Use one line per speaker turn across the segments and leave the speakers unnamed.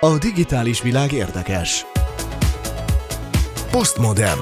A digitális világ érdekes. Postmodem.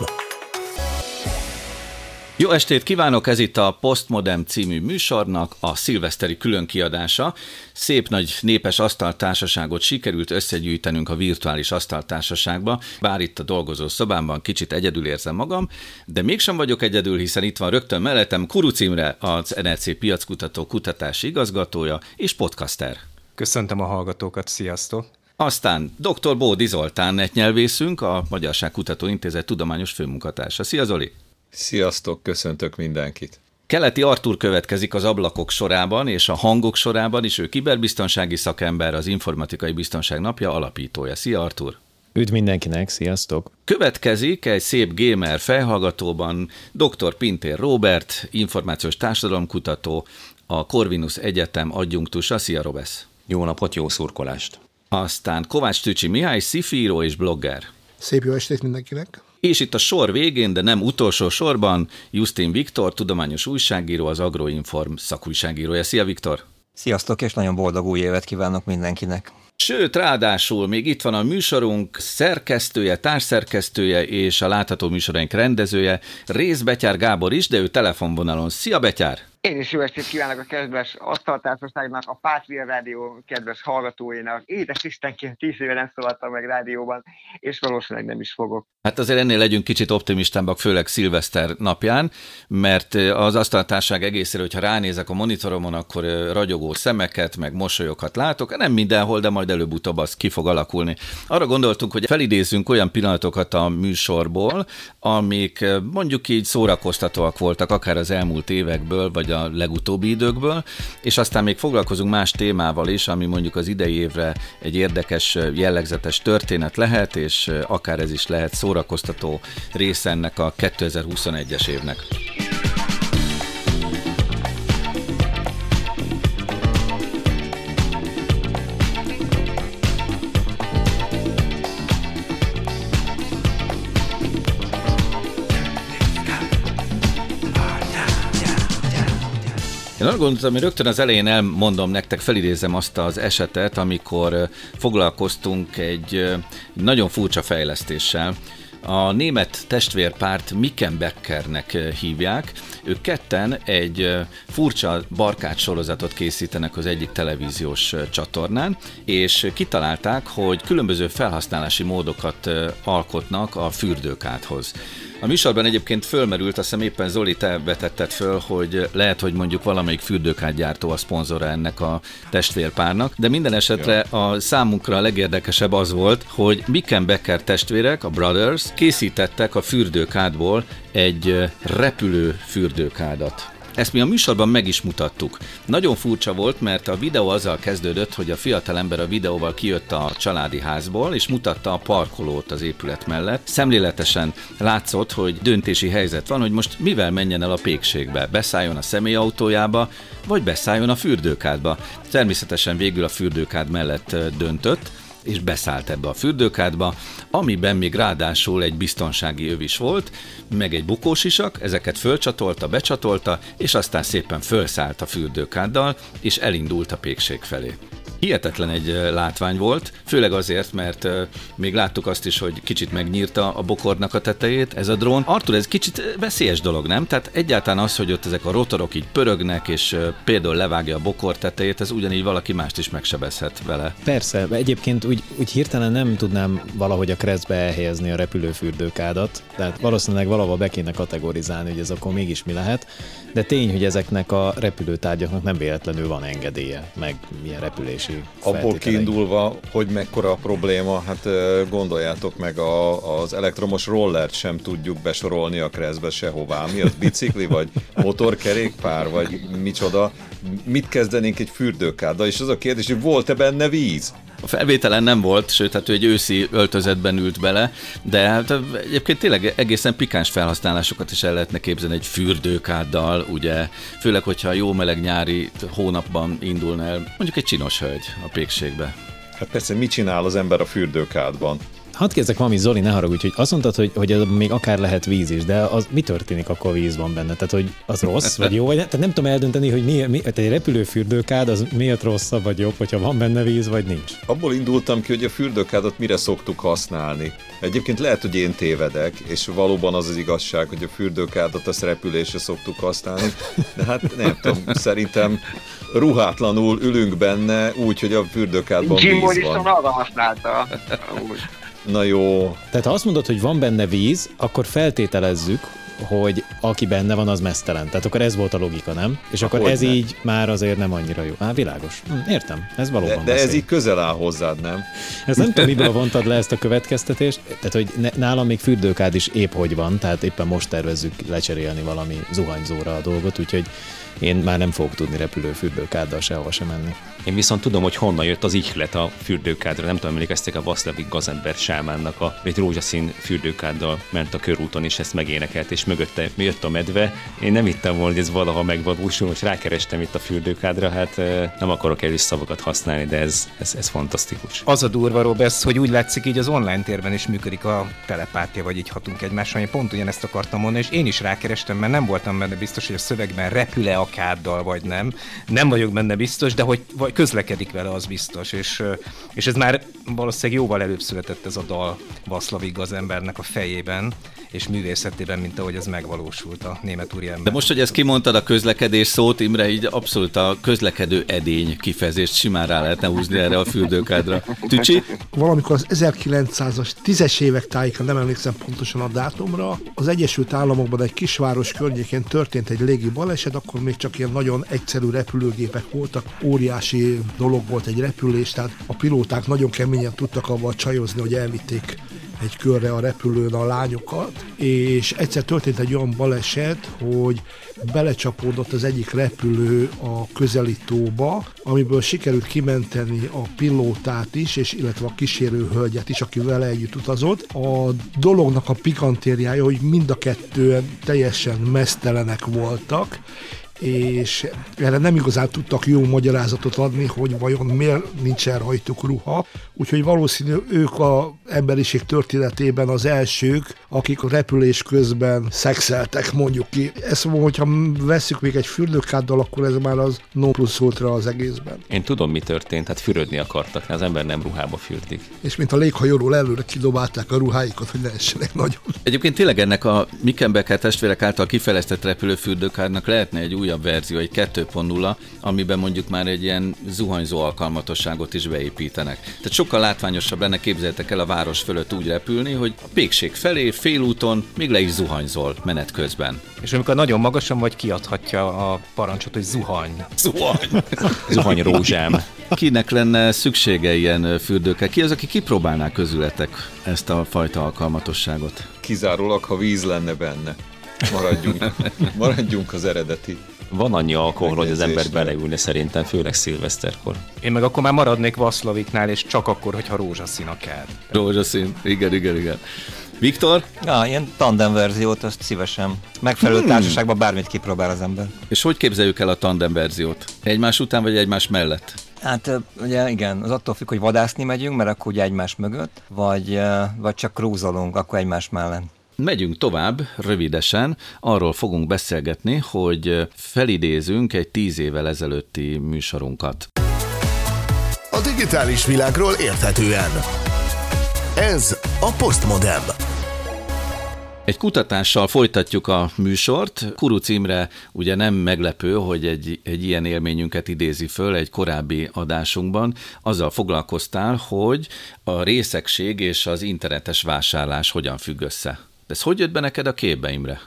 Jó estét kívánok, ez itt a Postmodem című műsornak a szilveszteri különkiadása. Szép nagy népes asztaltársaságot sikerült összegyűjtenünk a virtuális asztaltársaságba, bár itt a dolgozó szobámban kicsit egyedül érzem magam, de mégsem vagyok egyedül, hiszen itt van rögtön mellettem Kuruc Imre, az NRC piackutató kutatási igazgatója és podcaster.
Köszöntöm a hallgatókat, sziasztok!
Aztán dr. Bódi Zoltán netnyelvészünk, a Magyarság Kutató Intézet tudományos főmunkatársa. Szia Zoli!
Sziasztok, köszöntök mindenkit!
Keleti Artur következik az ablakok sorában és a hangok sorában is, ő kiberbiztonsági szakember, az Informatikai Biztonság Napja alapítója. Szia Artur!
Üdv mindenkinek, sziasztok!
Következik egy szép gamer fejhallgatóban dr. Pintér Robert, információs társadalomkutató, a Corvinus Egyetem adjunktusa. Szia Robesz!
Jó napot, jó szurkolást!
Aztán Kovács Tücsi Mihály, szifíró és blogger.
Szép jó estét mindenkinek!
És itt a sor végén, de nem utolsó sorban, Justin Viktor, tudományos újságíró, az Agroinform szakújságírója. Szia Viktor!
Sziasztok, és nagyon boldog új évet kívánok mindenkinek!
Sőt, ráadásul még itt van a műsorunk szerkesztője, társszerkesztője és a látható műsoraink rendezője, Rész Betyár Gábor is, de ő telefonvonalon. Szia Betyár!
Én is jó estét kívánok a kedves asztaltársaságnak, a Pátria Rádió kedves hallgatóinak. Édes Istenként tíz éve nem szólaltam meg rádióban, és valószínűleg nem is fogok.
Hát azért ennél legyünk kicsit optimistábbak, főleg szilveszter napján, mert az asztaltárság egészére, hogyha ránézek a monitoromon, akkor ragyogó szemeket, meg mosolyokat látok. Nem mindenhol, de majd előbb-utóbb az ki fog alakulni. Arra gondoltunk, hogy felidézzünk olyan pillanatokat a műsorból, amik mondjuk így szórakoztatóak voltak, akár az elmúlt évekből, vagy a legutóbbi időkből, és aztán még foglalkozunk más témával is, ami mondjuk az idei évre egy érdekes, jellegzetes történet lehet, és akár ez is lehet szórakoztató része ennek a 2021-es évnek. Én arra gondoltam, hogy rögtön az elején elmondom nektek, felidézem azt az esetet, amikor foglalkoztunk egy nagyon furcsa fejlesztéssel. A német testvérpárt Mickenbeckernek hívják. Ők ketten egy furcsa barkács sorozatot készítenek az egyik televíziós csatornán, és kitalálták, hogy különböző felhasználási módokat alkotnak a fürdőkádhoz. A műsorban egyébként fölmerült, azt hiszem éppen Zoli, te vetetted föl, hogy lehet, hogy mondjuk valamelyik fürdőkádgyártó a szponzora ennek a testvérpárnak, de minden esetre a számunkra a legérdekesebb az volt, hogy Miken Becker testvérek, a Brothers, készítettek a fürdőkádból egy repülő fürdőkádat. Ezt mi a műsorban meg is mutattuk. Nagyon furcsa volt, mert a videó azzal kezdődött, hogy a fiatalember a videóval kijött a családi házból, és mutatta a parkolót az épület mellett. Szemléletesen látszott, hogy döntési helyzet van, hogy most mivel menjen el a pékségbe. Beszálljon a személyautójába, vagy beszálljon a fürdőkádba. Természetesen végül a fürdőkád mellett döntött, és beszállt ebbe a fürdőkádba, amiben még ráadásul egy biztonsági öv is volt, meg egy bukósisak, ezeket fölcsatolta, becsatolta, és aztán szépen fölszállt a fürdőkáddal, és elindult a pékség felé. Hihetetlen egy látvány volt, főleg azért, mert még láttuk azt is, hogy kicsit megnyírta a bokornak a tetejét ez a drón. Artur, ez kicsit veszélyes dolog, nem? Tehát egyáltalán az, hogy ott ezek a rotorok így pörögnek, és például levágja a bokor tetejét, ez ugyanígy valaki mást is megsebezhet vele.
Persze, egyébként úgy, úgy hirtelen nem tudnám valahogy a keresztbe elhelyezni a repülőfürdőkádat, tehát valószínűleg valahol be kéne kategorizálni, hogy ez akkor mégis mi lehet, de tény, hogy ezeknek a repülőtárgyaknak nem véletlenül van engedélye, meg milyen repülési
Abból kiindulva, hogy mekkora a probléma, hát gondoljátok meg a, az elektromos rollert sem tudjuk besorolni a kreszbe sehová. Mi az bicikli, vagy motorkerékpár, vagy micsoda? Mit kezdenénk egy fürdőkáddal? És az a kérdés, hogy volt-e benne víz?
A felvételen nem volt, sőt, hát ő egy őszi öltözetben ült bele, de hát egyébként tényleg egészen pikáns felhasználásokat is el lehetne képzelni egy fürdőkáddal, ugye, főleg, hogyha jó meleg nyári hónapban indulna el, mondjuk egy csinos hölgy a pékségbe.
Hát persze, mit csinál az ember a fürdőkádban?
Hadd kérdezek valami, Zoli, ne haragudj, hogy azt mondtad, hogy, hogy még akár lehet víz is, de az mi történik akkor víz van benne? Tehát, hogy az rossz, vagy jó, vagy Tehát nem tudom eldönteni, hogy mi, mi tehát egy repülőfürdőkád az miért rosszabb, vagy jobb, hogyha van benne víz, vagy nincs.
Abból indultam ki, hogy a fürdőkádat mire szoktuk használni. Egyébként lehet, hogy én tévedek, és valóban az az igazság, hogy a fürdőkádat azt repülésre szoktuk használni, de hát nem tudom, szerintem ruhátlanul ülünk benne, úgy, hogy a fürdőkádban
Jim
víz van.
arra használta. Úgy.
Na jó,
Tehát ha azt mondod, hogy van benne víz, akkor feltételezzük, hogy aki benne van, az mesztelen. Tehát akkor ez volt a logika, nem? És akkor ez
hogyne.
így már azért nem annyira jó. Á, világos. Hm, értem, ez
de,
valóban
de ez
veszély.
így közel áll hozzád, nem?
Ezt nem tudom, miből vontad le ezt a következtetést. Tehát, hogy ne, nálam még fürdőkád is épp hogy van, tehát éppen most tervezzük lecserélni valami zuhanyzóra a dolgot, úgyhogy én már nem fogok tudni repülőfürdőkáddal sehova sem menni.
Én viszont tudom, hogy honnan jött az ihlet a fürdőkádra. Nem tudom, emlékeztek a Vaszlavik Gazember sámánnak a egy rózsaszín fürdőkáddal ment a körúton, és ezt megénekelt, és mögötte jött a medve. Én nem hittem volna, hogy ez valaha megvalósul, most rákerestem itt a fürdőkádra, hát nem akarok erős szavakat használni, de ez, ez, ez fantasztikus.
Az a durva, Robesz, hogy úgy látszik, így az online térben is működik a telepátia, vagy így hatunk egymásra. Én pont ugyanezt akartam mondani, és én is rákerestem, mert nem voltam benne biztos, hogy a szövegben repül-e a káddal, vagy nem. Nem vagyok benne biztos, de hogy vagy közlekedik vele, az biztos. És, és ez már valószínűleg jóval előbb született ez a dal Vaszlavig az embernek a fejében és művészetében, mint ahogy ez megvalósult a német úriember.
De most, hogy ezt kimondtad a közlekedés szót, Imre, így abszolút a közlekedő edény kifejezést simán rá lehetne húzni erre a fürdőkádra. Tücsi?
Valamikor az 1900-as, 10-es évek tájékán, nem emlékszem pontosan a dátumra, az Egyesült Államokban egy kisváros környékén történt egy légi baleset, akkor még csak ilyen nagyon egyszerű repülőgépek voltak, óriási dolog volt egy repülés, tehát a pilóták nagyon keményen tudtak avval csajozni, hogy elvitték egy körre a repülőn a lányokat, és egyszer történt egy olyan baleset, hogy belecsapódott az egyik repülő a közelítóba, amiből sikerült kimenteni a pilótát is, és illetve a kísérő hölgyet is, aki vele együtt utazott. A dolognak a pikantériája, hogy mind a kettően teljesen mesztelenek voltak, és erre nem igazán tudtak jó magyarázatot adni, hogy vajon miért nincsen rajtuk ruha, úgyhogy valószínű ők a emberiség történetében az elsők, akik a repülés közben szexeltek, mondjuk ki. Ezt mondom, hogyha veszük még egy fürdőkáddal, akkor ez már az no plusz ultra az egészben.
Én tudom, mi történt, hát fürödni akartak, az ember nem ruhába fürdik.
És mint a léghajóról előre kidobálták a ruháikat, hogy ne essenek nagyon.
Egyébként tényleg ennek a Mickenbecker testvérek által kifejlesztett repülőfürdőkádnak lehetne egy újabb verzió, egy 2.0, amiben mondjuk már egy ilyen zuhanyzó alkalmatosságot is beépítenek. Tehát sokkal látványosabb lenne, képzeljétek el a város fölött úgy repülni, hogy a pékség felé, félúton, még le is zuhanyzol menet közben.
És amikor nagyon magasan vagy, kiadhatja a parancsot, hogy zuhany.
Zuhany!
Zuhany rózsám.
Kinek lenne szüksége ilyen fürdőkkel? Ki az, aki kipróbálná közületek ezt a fajta alkalmatosságot?
Kizárólag, ha víz lenne benne. Maradjunk, maradjunk az eredeti.
Van annyi alkohol, hogy az ember beleülne szerintem, főleg szilveszterkor.
Én meg akkor már maradnék Vaszlaviknál, és csak akkor, hogyha rózsaszín a kád.
Rózsaszín, igen, igen, igen. Viktor,
Ja, ilyen tandem verziót, azt szívesen. Megfelelő hmm. társaságban bármit kipróbál az ember.
és hogy képzeljük el a tandem verziót? Egymás után vagy egymás mellett?
Hát ugye igen, az attól függ, hogy vadászni megyünk, mert akkor ugye egymás mögött, vagy, vagy csak krúzolunk, akkor egymás mellett.
Megyünk tovább, rövidesen, arról fogunk beszélgetni, hogy felidézünk egy tíz évvel ezelőtti műsorunkat.
A digitális világról érthetően. Ez a Postmodem.
Egy kutatással folytatjuk a műsort. Kuruc Imre ugye nem meglepő, hogy egy, egy ilyen élményünket idézi föl egy korábbi adásunkban. Azzal foglalkoztál, hogy a részegség és az internetes vásárlás hogyan függ össze. De ez hogy jött be neked a képbe, Imre?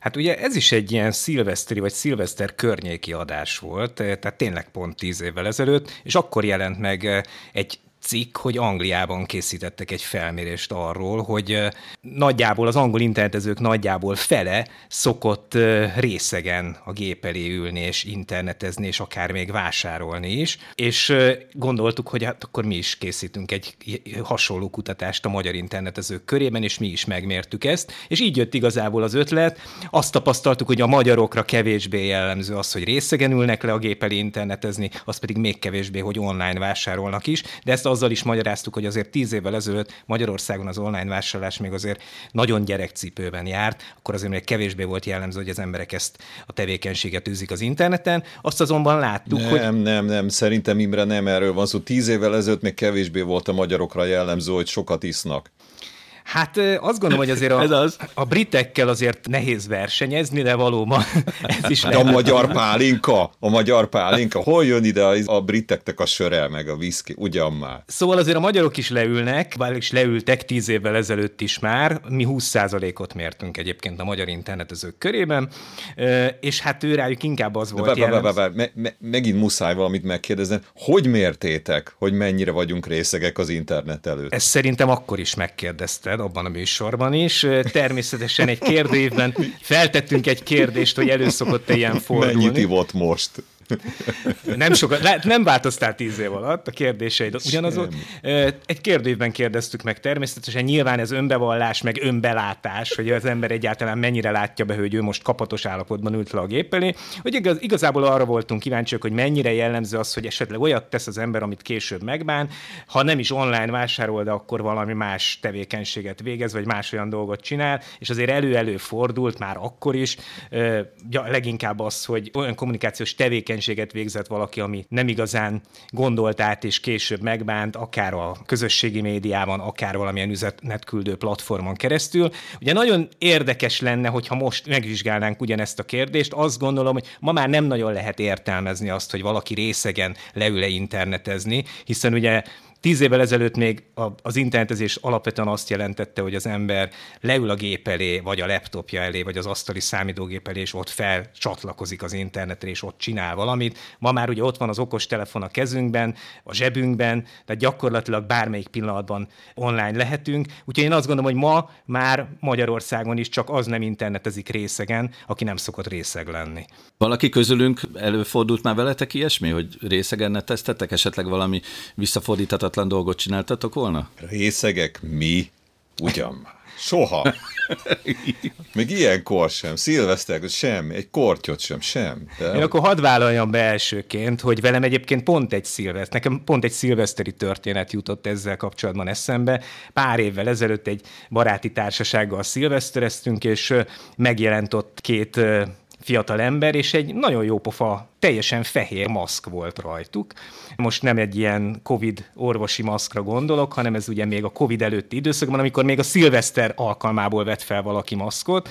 Hát ugye ez is egy ilyen szilveszteri vagy szilveszter környéki adás volt, eh, tehát tényleg pont tíz évvel ezelőtt, és akkor jelent meg egy cikk, hogy Angliában készítettek egy felmérést arról, hogy nagyjából az angol internetezők nagyjából fele szokott részegen a gép elé ülni és internetezni, és akár még vásárolni is, és gondoltuk, hogy hát akkor mi is készítünk egy hasonló kutatást a magyar internetezők körében, és mi is megmértük ezt, és így jött igazából az ötlet. Azt tapasztaltuk, hogy a magyarokra kevésbé jellemző az, hogy részegen ülnek le a gép elé internetezni, az pedig még kevésbé, hogy online vásárolnak is, de ezt azzal is magyaráztuk, hogy azért tíz évvel ezelőtt Magyarországon az online vásárlás még azért nagyon gyerekcipőben járt, akkor azért még kevésbé volt jellemző, hogy az emberek ezt a tevékenységet űzik az interneten. Azt azonban láttuk,
nem,
hogy...
Nem, nem, nem, szerintem Imre nem erről van szó. Tíz évvel ezelőtt még kevésbé volt a magyarokra jellemző, hogy sokat isznak.
Hát azt gondolom, hogy azért a, Ez az. a britekkel azért nehéz versenyezni, de valóban ez is
lehet. A magyar pálinka, a magyar pálinka, hol jön ide a briteknek a sörel meg a viszki, ugyan már.
Szóval azért a magyarok is leülnek, bár is leültek tíz évvel ezelőtt is már, mi 20%-ot mértünk egyébként a magyar internetezők körében, és hát ő rájuk inkább az volt
de, bár, bár, bár, me, me, Megint muszáj valamit megkérdezni, hogy mértétek, hogy mennyire vagyunk részegek az internet előtt?
Ezt szerintem akkor is megkérdezted, veled abban a műsorban is. Természetesen egy kérdőívben feltettünk egy kérdést, hogy előszokott-e ilyen fordulni.
Mennyit ivott most?
Nem sokat, nem változtál tíz év alatt, a kérdéseid ugyanazok. Egy kérdőívben kérdeztük meg természetesen, nyilván ez önbevallás, meg önbelátás, hogy az ember egyáltalán mennyire látja be, hogy ő most kapatos állapotban ült le a gép elé. Hogy igaz, igazából arra voltunk kíváncsiak, hogy mennyire jellemző az, hogy esetleg olyat tesz az ember, amit később megbán, ha nem is online vásárol, de akkor valami más tevékenységet végez, vagy más olyan dolgot csinál, és azért elő-elő fordult már akkor is, leginkább az, hogy olyan kommunikációs tevékenység tevékenységet végzett valaki, ami nem igazán gondolt át és később megbánt, akár a közösségi médiában, akár valamilyen üzenetküldő platformon keresztül. Ugye nagyon érdekes lenne, hogyha most megvizsgálnánk ugyanezt a kérdést. Azt gondolom, hogy ma már nem nagyon lehet értelmezni azt, hogy valaki részegen leül-e internetezni, hiszen ugye Tíz évvel ezelőtt még az internetezés alapvetően azt jelentette, hogy az ember leül a gép elé, vagy a laptopja elé, vagy az asztali számítógép elé, és ott felcsatlakozik az internetre, és ott csinál valamit. Ma már ugye ott van az okostelefon a kezünkben, a zsebünkben, tehát gyakorlatilag bármelyik pillanatban online lehetünk. Úgyhogy én azt gondolom, hogy ma már Magyarországon is csak az nem internetezik részegen, aki nem szokott részeg lenni.
Valaki közülünk előfordult már veletek ilyesmi, hogy részegen ne tesztetek, esetleg valami visszafordíthatatlan ártatlan dolgot csináltatok volna?
Részegek mi? Ugyan Soha. Még ilyenkor sem. Szilveszter sem. Egy kortyot sem. Sem.
De... Én akkor hadd vállaljam be elsőként, hogy velem egyébként pont egy szilveszter, nekem pont egy szilveszteri történet jutott ezzel kapcsolatban eszembe. Pár évvel ezelőtt egy baráti társasággal szilvesztereztünk, és megjelent ott két fiatal ember, és egy nagyon jó pofa, teljesen fehér maszk volt rajtuk. Most nem egy ilyen Covid orvosi maszkra gondolok, hanem ez ugye még a Covid előtti időszakban, amikor még a szilveszter alkalmából vett fel valaki maszkot,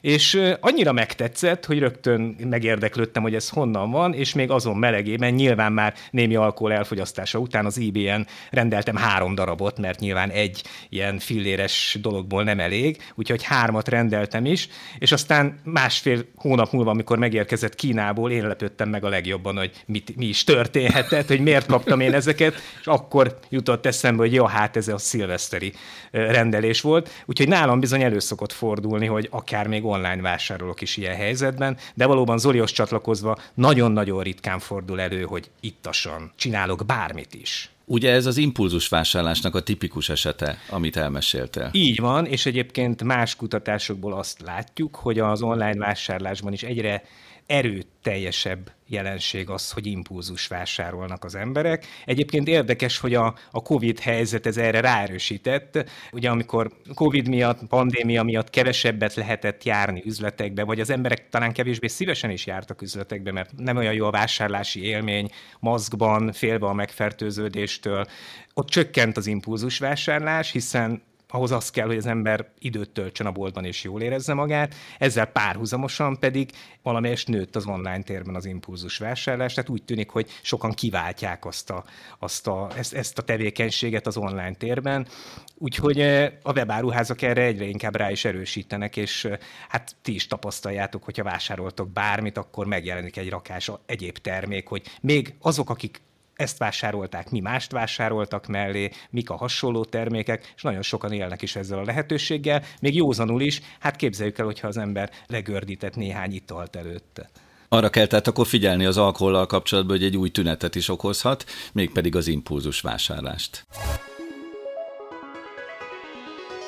és annyira megtetszett, hogy rögtön megérdeklődtem, hogy ez honnan van, és még azon melegében nyilván már némi alkohol elfogyasztása után az IBN rendeltem három darabot, mert nyilván egy ilyen filléres dologból nem elég, úgyhogy hármat rendeltem is, és aztán másfél hónap múlva, amikor megérkezett Kínából, én lepődtem meg a legjobban, hogy mit, mi is történhetett, hogy miért kaptam én ezeket, és akkor jutott eszembe, hogy jó, hát ez a szilveszteri rendelés volt, úgyhogy nálam bizony elő szokott fordulni, hogy akár még online vásárolok is ilyen helyzetben, de valóban Zolihoz csatlakozva nagyon-nagyon ritkán fordul elő, hogy ittasan csinálok bármit is.
Ugye ez az impulzus vásárlásnak a tipikus esete, amit elmeséltél.
Így van, és egyébként más kutatásokból azt látjuk, hogy az online vásárlásban is egyre erőteljesebb jelenség az, hogy impulzus vásárolnak az emberek. Egyébként érdekes, hogy a, a COVID helyzet ez erre ráerősített. Ugye amikor COVID miatt, pandémia miatt kevesebbet lehetett járni üzletekbe, vagy az emberek talán kevésbé szívesen is jártak üzletekbe, mert nem olyan jó a vásárlási élmény, maszkban, félve a megfertőződéstől. Ott csökkent az impulzus vásárlás, hiszen ahhoz az kell, hogy az ember időt töltsön a boltban és jól érezze magát, ezzel párhuzamosan pedig valamelyest nőtt az online térben az impulzus vásárlás, tehát úgy tűnik, hogy sokan kiváltják azt a, azt a, ezt, ezt a tevékenységet az online térben, úgyhogy eh, a webáruházak erre egyre inkább rá is erősítenek, és eh, hát ti is tapasztaljátok, hogyha vásároltok bármit, akkor megjelenik egy rakás egyéb termék, hogy még azok, akik ezt vásárolták, mi mást vásároltak mellé, mik a hasonló termékek, és nagyon sokan élnek is ezzel a lehetőséggel, még józanul is, hát képzeljük el, hogyha az ember legördített néhány italt előtte.
Arra kell tehát akkor figyelni az alkohollal kapcsolatban, hogy egy új tünetet is okozhat, mégpedig az impulzus vásárlást.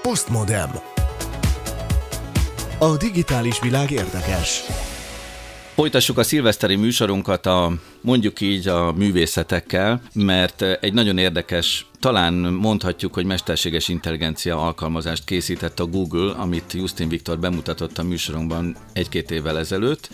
Postmodem. A digitális világ érdekes.
Folytassuk a szilveszteri műsorunkat a mondjuk így a művészetekkel, mert egy nagyon érdekes talán mondhatjuk, hogy mesterséges intelligencia alkalmazást készített a Google, amit Justin Viktor bemutatott a műsorunkban egy-két évvel ezelőtt.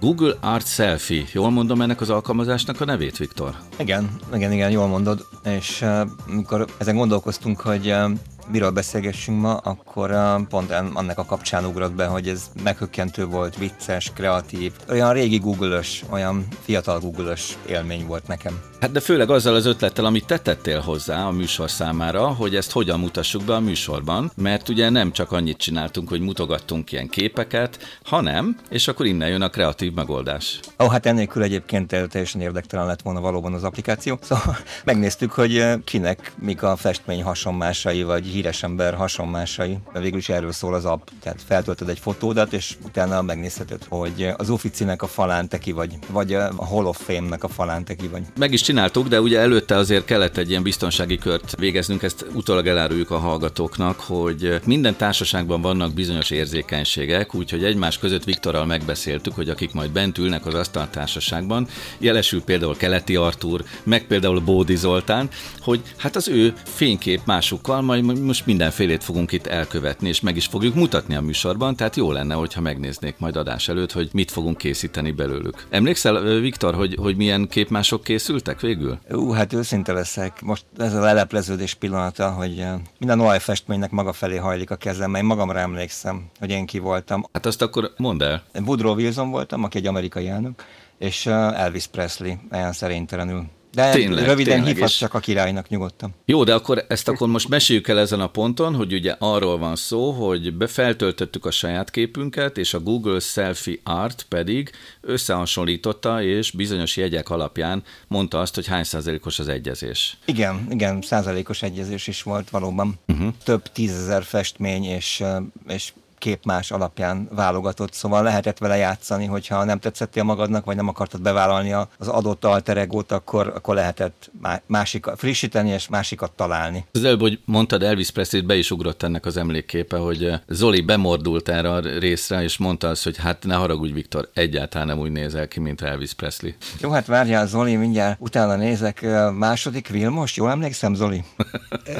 Google Art Selfie. Jól mondom ennek az alkalmazásnak a nevét, Viktor?
Igen, igen, igen, jól mondod. És uh, amikor ezen gondolkoztunk, hogy uh, miről beszélgessünk ma, akkor pont annak a kapcsán ugrott be, hogy ez meghökkentő volt, vicces, kreatív, olyan régi google olyan fiatal google élmény volt nekem.
Hát de főleg azzal az ötlettel, amit te tettél hozzá a műsor számára, hogy ezt hogyan mutassuk be a műsorban, mert ugye nem csak annyit csináltunk, hogy mutogattunk ilyen képeket, hanem, és akkor innen jön a kreatív megoldás.
Ó, hát ennélkül egyébként teljesen érdektelen lett volna valóban az applikáció. Szóval megnéztük, hogy kinek mik a festmény hasonmásai, vagy híres ember hasonmásai. Végül is erről szól az app. Tehát feltöltöd egy fotódat, és utána megnézheted, hogy az Officinek a falán te ki vagy, vagy a Hall of Fame-nek a falán te ki vagy.
Meg is csináltuk, de ugye előtte azért kellett egy ilyen biztonsági kört végeznünk, ezt utólag eláruljuk a hallgatóknak, hogy minden társaságban vannak bizonyos érzékenységek, úgyhogy egymás között Viktorral megbeszéltük, hogy akik majd bent ülnek az asztaltársaságban, jelesül például Keleti Artúr, meg például Bódi Zoltán, hogy hát az ő fénykép másukkal majd most mindenfélét fogunk itt elkövetni, és meg is fogjuk mutatni a műsorban, tehát jó lenne, hogyha megnéznék majd adás előtt, hogy mit fogunk készíteni belőlük. Emlékszel, Viktor, hogy, hogy milyen képmások készültek végül?
Ú, hát őszinte leszek. Most ez a lelepleződés pillanata, hogy minden olajfestménynek maga felé hajlik a kezem, mert én magamra emlékszem, hogy én ki voltam.
Hát azt akkor mondd el.
Woodrow Wilson voltam, aki egy amerikai elnök, és Elvis Presley, olyan szerénytelenül de tényleg, röviden tényleg hívhatsz csak a királynak nyugodtan.
Jó, de akkor ezt akkor most meséljük el ezen a ponton, hogy ugye arról van szó, hogy befeltöltöttük a saját képünket, és a Google Selfie Art pedig összehasonlította, és bizonyos jegyek alapján mondta azt, hogy hány százalékos az egyezés.
Igen, igen, százalékos egyezés is volt valóban. Uh-huh. Több tízezer festmény és, és képmás alapján válogatott, szóval lehetett vele játszani, hogyha nem tetszettél magadnak, vagy nem akartad bevállalni az adott alter egót, akkor, akkor lehetett másikat frissíteni és másikat találni.
Az előbb, hogy mondtad, Elvis Presley be is ugrott ennek az emlékképe, hogy eh, Zoli bemordult erre a részre, és mondta azt, hogy hát ne haragudj, Viktor, egyáltalán nem úgy nézel ki, mint Elvis Presley.
Jó, hát várjál, Zoli, mindjárt utána nézek. Eh, második Vilmos, jól emlékszem, Zoli?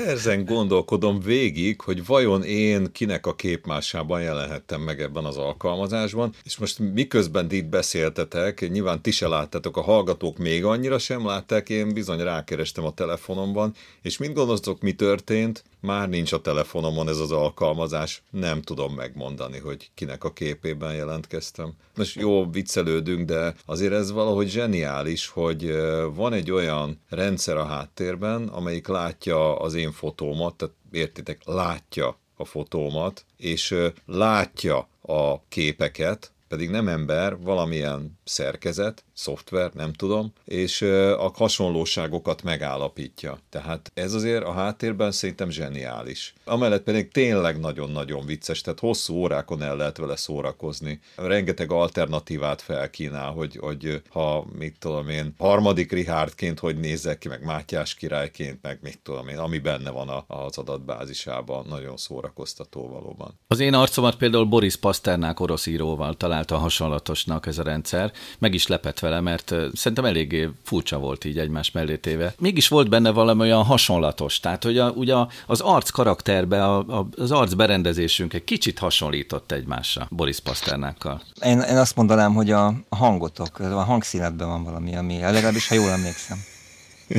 Ezen gondolkodom végig, hogy vajon én kinek a képmásában formában jelenhettem meg ebben az alkalmazásban, és most miközben itt beszéltetek, nyilván ti se láttatok, a hallgatók még annyira sem látták, én bizony rákerestem a telefonomban, és mind gondoltok, mi történt? Már nincs a telefonomon ez az alkalmazás, nem tudom megmondani, hogy kinek a képében jelentkeztem. Most jó, viccelődünk, de azért ez valahogy zseniális, hogy van egy olyan rendszer a háttérben, amelyik látja az én fotómat, tehát értitek, látja a fotómat, és látja a képeket, pedig nem ember, valamilyen szerkezet, szoftver, nem tudom, és a hasonlóságokat megállapítja. Tehát ez azért a háttérben szerintem zseniális. Amellett pedig tényleg nagyon-nagyon vicces, tehát hosszú órákon el lehet vele szórakozni. Rengeteg alternatívát felkínál, hogy, hogy ha, mit tudom én, harmadik Richardként hogy nézek ki, meg Mátyás királyként, meg mit tudom én, ami benne van a, az adatbázisában, nagyon szórakoztató valóban.
Az én arcomat például Boris Pasternák orosz íróval találta hasonlatosnak ez a rendszer, meg is lepett vele, mert szerintem eléggé furcsa volt így egymás mellé téve. Mégis volt benne valami olyan hasonlatos, tehát hogy a, ugye az arc karakterbe, a, a, az arc berendezésünk egy kicsit hasonlított egymásra Boris Pasternákkal.
Én, én azt mondanám, hogy a hangotok, a hangszínetben van valami, ami legalábbis, ha jól emlékszem.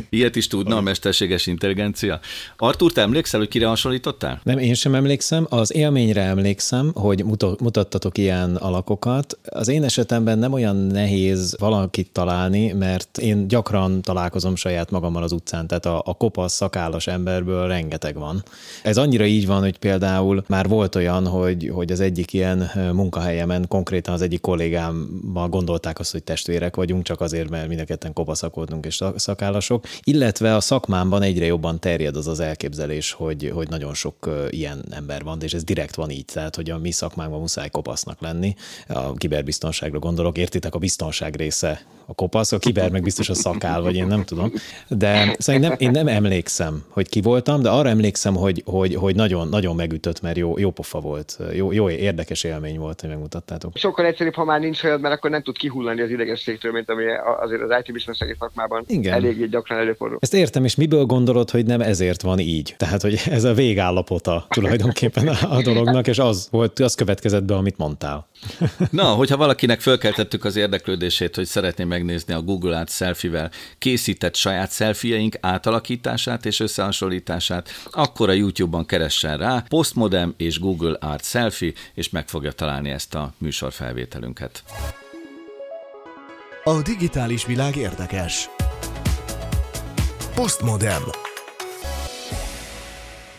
Ilyet is tudna a mesterséges intelligencia. Artur, te emlékszel, hogy kire hasonlítottál?
Nem, én sem emlékszem. Az élményre emlékszem, hogy mutattatok ilyen alakokat. Az én esetemben nem olyan nehéz valakit találni, mert én gyakran találkozom saját magammal az utcán, tehát a, a kopasz, szakállas emberből rengeteg van. Ez annyira így van, hogy például már volt olyan, hogy, hogy az egyik ilyen munkahelyemen konkrétan az egyik kollégámmal gondolták azt, hogy testvérek vagyunk, csak azért, mert mind kopaszakodunk és szakállasok, illetve a szakmámban egyre jobban terjed az az elképzelés, hogy, hogy nagyon sok ilyen ember van, és ez direkt van így, tehát hogy a mi szakmánkban muszáj kopasznak lenni. A kiberbiztonságra gondolok, értitek, a biztonság része a kopasz, a kiber meg biztos a szakál, vagy én nem tudom. De szóval én nem, én nem emlékszem, hogy ki voltam, de arra emlékszem, hogy, hogy, hogy nagyon, nagyon megütött, mert jó, jó pofa volt. Jó, jó, érdekes élmény volt, hogy megmutattátok.
Sokkal egyszerűbb, ha már nincs olyan, mert akkor nem tud kihullani az idegességtől, mint ami azért az IT biztonsági szakmában Igen. eléggé gyakran előfordul.
Ezt értem, és miből gondolod, hogy nem ezért van így? Tehát, hogy ez a végállapota tulajdonképpen a dolognak, és az volt, az következett be, amit mondtál.
Na, hogyha valakinek fölkeltettük az érdeklődését, hogy szeretné megnézni a Google Art selfie-vel készített saját selfieink átalakítását és összehasonlítását, akkor a YouTube-ban keressen rá Postmodem és Google Art Selfie, és meg fogja találni ezt a műsorfelvételünket.
A digitális világ érdekes. Postmodem.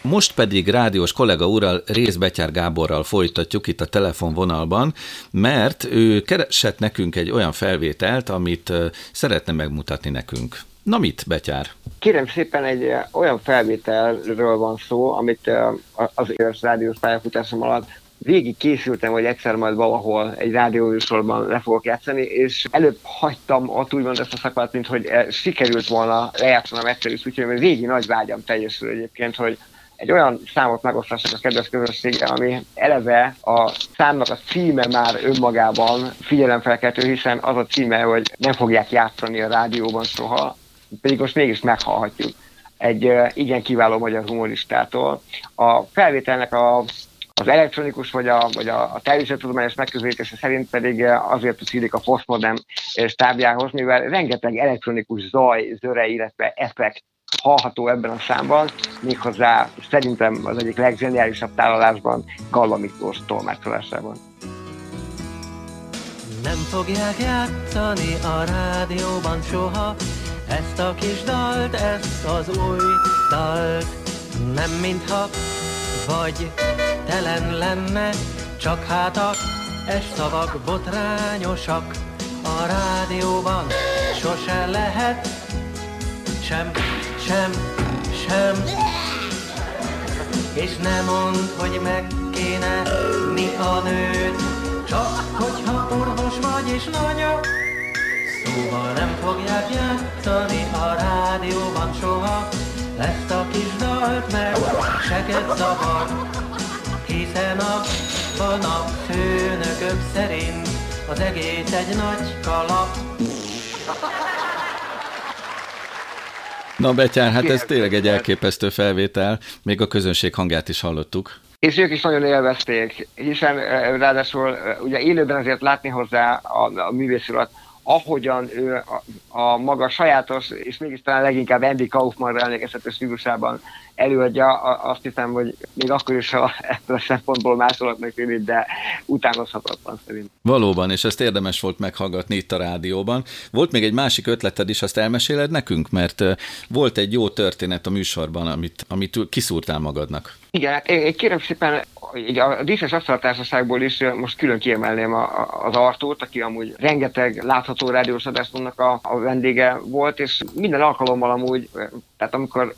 Most pedig rádiós kollega úrral, Rész Betyár Gáborral folytatjuk itt a telefonvonalban, mert ő keresett nekünk egy olyan felvételt, amit szeretne megmutatni nekünk. Na mit, Betyár?
Kérem szépen egy olyan felvételről van szó, amit az éves rádiós pályafutásom alatt végig készültem, hogy egyszer majd valahol egy rádióműsorban le fogok játszani, és előbb hagytam ott úgymond ezt a szakmát, mint hogy sikerült volna lejátszanom egyszer is, úgyhogy végig nagy vágyam teljesül egyébként, hogy egy olyan számot megosztások a kedves közösséggel, ami eleve a számnak a címe már önmagában figyelemfelkeltő, hiszen az a címe, hogy nem fogják játszani a rádióban soha, pedig most mégis meghallhatjuk egy igen kiváló magyar humoristától. A felvételnek a, az elektronikus vagy a, vagy a, a természettudományos megközelítése szerint pedig azért szílik a postmodern stábjához, mivel rengeteg elektronikus zaj, zöre, illetve effekt hallható ebben a számban, méghozzá szerintem az egyik legzseniálisabb tálalásban Galla Miklós tolmácsolásában.
Nem fogják játszani a rádióban soha ezt a kis dalt, ezt az új dalt. Nem mintha vagy telen lenne, csak hát a es szavak botrányosak. A rádióban sose lehet sem sem, sem. És nem mond, hogy meg kéne mi a nőt, csak hogyha orvos vagy és lanya. Szóval nem fogják játszani a rádióban soha, ezt a kis dalt meg seket zavar, hiszen a a főnökök szerint az egész egy nagy kalap.
Na Betyár, hát ez tényleg egy elképesztő felvétel, még a közönség hangját is hallottuk.
És ők is nagyon élvezték, hiszen eh, ráadásul eh, ugye élőben azért látni hozzá a, a művész urat, ahogyan ő a, a maga sajátos, és mégis talán leginkább Andy Kaufmanra emlékeztető stílusában előadja, azt hiszem, hogy még akkor is, ha ebből a szempontból másolatnak tűnik, de utánozhatatlan szerint.
Valóban, és ezt érdemes volt meghallgatni itt a rádióban. Volt még egy másik ötleted is, azt elmeséled nekünk, mert volt egy jó történet a műsorban, amit, amit kiszúrtál magadnak.
Igen, én kérem szépen, a Díszes Asztaltársaságból is most külön kiemelném a, az Artót, aki amúgy rengeteg látható rádiós adásnak a, a vendége volt, és minden alkalommal amúgy tehát amikor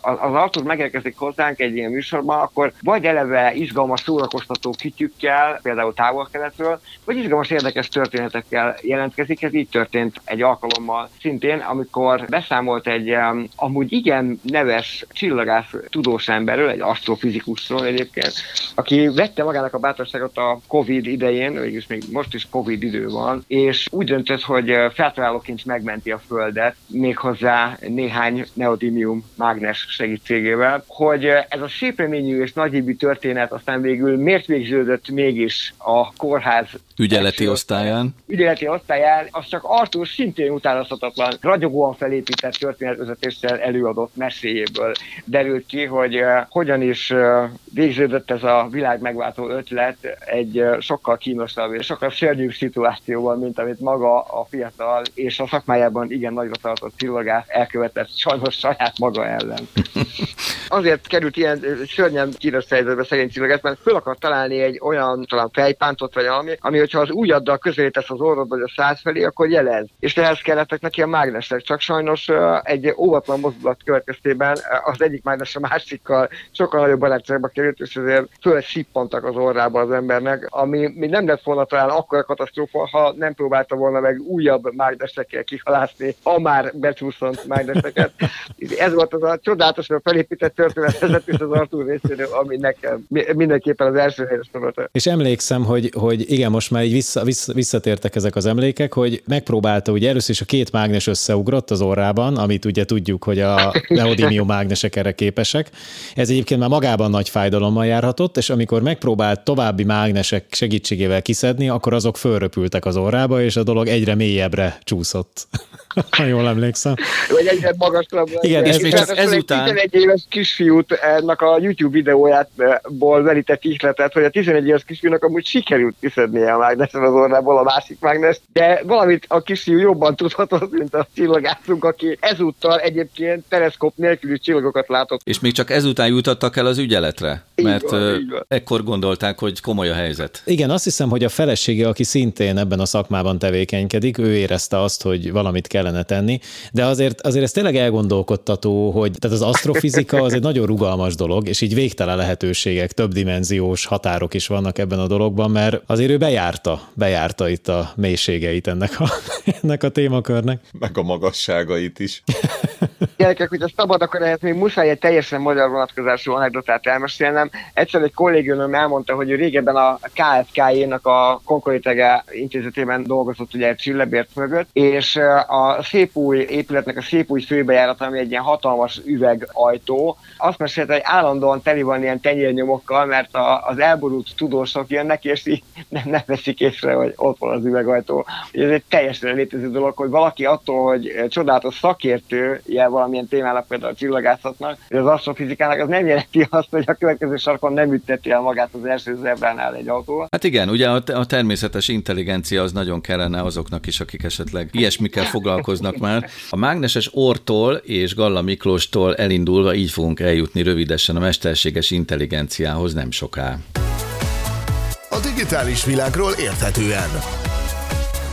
az Artur megérkezik hozzánk egy ilyen műsorban, akkor vagy eleve izgalmas, szórakoztató kütyükkel, például távol-keletről, vagy izgalmas, érdekes történetekkel jelentkezik. Ez így történt egy alkalommal szintén, amikor beszámolt egy amúgy igen neves csillagász tudós emberről, egy asztrofizikusról egyébként, aki vette magának a bátorságot a Covid idején, végülis még most is Covid idő van, és úgy döntött, hogy feltalálóként megmenti a Földet, méghozzá néhány neodín neodímium mágnes segítségével, hogy ez a sépreményű és nagyhívű történet aztán végül miért végződött mégis a kórház
ügyeleti első, osztályán.
Ügyeleti osztályán, az csak Arthur szintén utánozhatatlan, ragyogóan felépített történetvezetéssel előadott meséjéből derült ki, hogy uh, hogyan is uh, végződött ez a világ megváltó ötlet egy uh, sokkal kínosabb és sokkal szörnyűbb szituációban, mint amit maga a fiatal és a szakmájában igen nagyra tartott csillagász elkövetett sajnos saját maga ellen. Azért került ilyen szörnyen kínos helyzetbe szegény csillagász, mert föl akar találni egy olyan talán fejpántot vagy valami, ami hogyha az ujjaddal közelítesz az orrod vagy a száz felé, akkor jelez. És ehhez kellettek neki a mágnesek. Csak sajnos egy óvatlan mozdulat következtében az egyik mágnes a másikkal sokkal nagyobb barátságba került, és ezért föl szippantak az orrába az embernek, ami mi nem lett volna talán akkor a katasztrófa, ha nem próbálta volna meg újabb mágnesekkel kihalászni a már becsúszont mágneseket. Ez volt az a csodálatosan felépített történet, és az Artur részéről, ami nekem mindenképpen az első volt.
És emlékszem, hogy, hogy igen, most már így vissza, vissza, visszatértek ezek az emlékek, hogy megpróbálta, ugye először is a két mágnes összeugrott az orrában, amit ugye tudjuk, hogy a neodymium mágnesek erre képesek. Ez egyébként már magában nagy fájdalommal járhatott, és amikor megpróbált további mágnesek segítségével kiszedni, akkor azok fölröpültek az orrába, és a dolog egyre mélyebbre csúszott. ha jól emlékszem.
Vagy egyre magasabbra.
Igen,
és még csak ezután...
11 éves kisfiút ennek a YouTube videójából verített ihletet, hogy a 11 éves kisfiúnak amúgy sikerült kiszednie a mágnesen az orrából a másik mágnes, de valamit a kisfiú jobban tudhatott, mint a csillagászunk, aki ezúttal egyébként teleszkóp nélküli csillagokat látott.
És még csak ezután jutottak el az ügyeletre, mert
van, van.
ekkor gondolták, hogy komoly a helyzet.
Igen, azt hiszem, hogy a felesége, aki szintén ebben a szakmában tevékenykedik, ő érezte azt, hogy valamit kellene tenni, de azért, azért ez tényleg elgondolkodtató, hogy tehát az asztrofizika az egy nagyon rugalmas dolog, és így végtelen lehetőségek, többdimenziós határok is vannak ebben a dologban, mert azért ő bejárta, bejárta itt a mélységeit ennek a, ennek a témakörnek.
Meg a magasságait is.
Gyerekek, hogyha szabad, akkor lehet még muszáj egy teljesen magyar vonatkozású anekdotát elmesélnem. Egyszer egy kollégőnöm elmondta, hogy ő régebben a KFK-ének a Konkolitege intézetében dolgozott ugye egy csillebért mögött, és a szép új épületnek a szép új főbejárat, ami egy ilyen hatalmas üvegajtó, azt mesélte, hogy állandóan teli van ilyen tenyérnyomokkal, mert a, az elborult tudósok jönnek, és így nem, nem veszik észre, hogy ott van az üvegajtó. Ez egy teljesen létező dolog, hogy valaki attól, hogy csodálatos szakértő, ilyen valamilyen témának, például a csillagászatnak, vagy az asztrofizikának, az nem jelenti azt, hogy a következő sarkon nem ütteti el magát az első zebránál egy autó.
Hát igen, ugye a, természetes intelligencia az nagyon kellene azoknak is, akik esetleg ilyesmikkel foglalkoznak már. A mágneses ortól és Galla Miklóstól elindulva így fogunk eljutni rövidesen a mesterséges intelligenciához nem soká.
A digitális világról érthetően.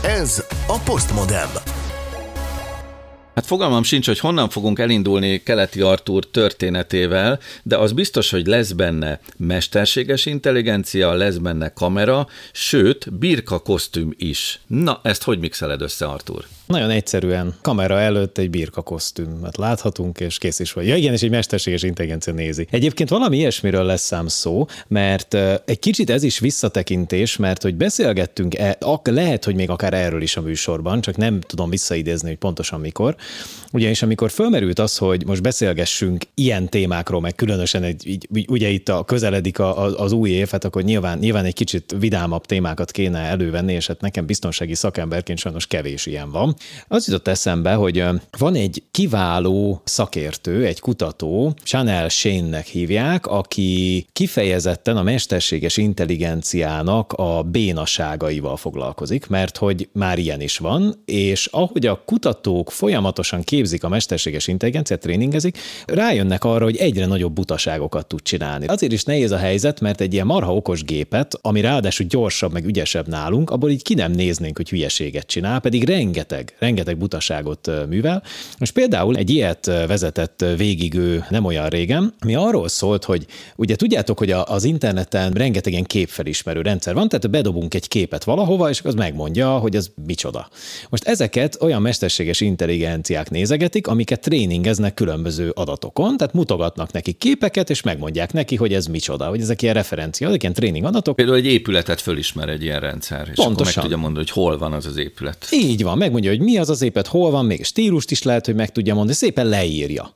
Ez a Postmodem.
Hát fogalmam sincs, hogy honnan fogunk elindulni Keleti Artúr történetével, de az biztos, hogy lesz benne mesterséges intelligencia, lesz benne kamera, sőt, birka kosztüm is. Na, ezt hogy mixeled össze, Artúr?
Nagyon egyszerűen kamera előtt egy birka kosztümöt láthatunk, és kész is vagy. Ja igen, és egy mesterséges intelligencia nézi. Egyébként valami ilyesmiről lesz szám szó, mert egy kicsit ez is visszatekintés, mert hogy beszélgettünk, e, lehet, hogy még akár erről is a műsorban, csak nem tudom visszaidézni, hogy pontosan mikor. Ugyanis amikor fölmerült az, hogy most beszélgessünk ilyen témákról, meg különösen egy, így, ugye itt a közeledik a, a, az új év, hát akkor nyilván, nyilván egy kicsit vidámabb témákat kéne elővenni, és hát nekem biztonsági szakemberként sajnos kevés ilyen van. Az jutott eszembe, hogy van egy kiváló szakértő, egy kutató, Chanel Shane-nek hívják, aki kifejezetten a mesterséges intelligenciának a bénaságaival foglalkozik, mert hogy már ilyen is van, és ahogy a kutatók folyamatosan képzik a mesterséges intelligenciát, tréningezik, rájönnek arra, hogy egyre nagyobb butaságokat tud csinálni. Azért is nehéz a helyzet, mert egy ilyen marha okos gépet, ami ráadásul gyorsabb, meg ügyesebb nálunk, abból így ki nem néznénk, hogy hülyeséget csinál, pedig rengeteg, rengeteg butaságot művel. Most például egy ilyet vezetett végig ő nem olyan régen, mi arról szólt, hogy ugye tudjátok, hogy az interneten rengeteg ilyen képfelismerő rendszer van, tehát bedobunk egy képet valahova, és az megmondja, hogy az micsoda. Most ezeket olyan mesterséges intelligenciák nézegetik, amiket tréningeznek különböző adatokon, tehát mutogatnak neki képeket, és megmondják neki, hogy ez micsoda, hogy ezek ilyen referencia, ezek ilyen tréning adatok.
Például egy épületet fölismer egy ilyen rendszer, és akkor meg
Pontosan.
tudja mondani, hogy hol van az az épület.
Így van, megmondja, hogy mi az az épület, hol van, még stílust is lehet, hogy meg tudja mondani, szépen leírja.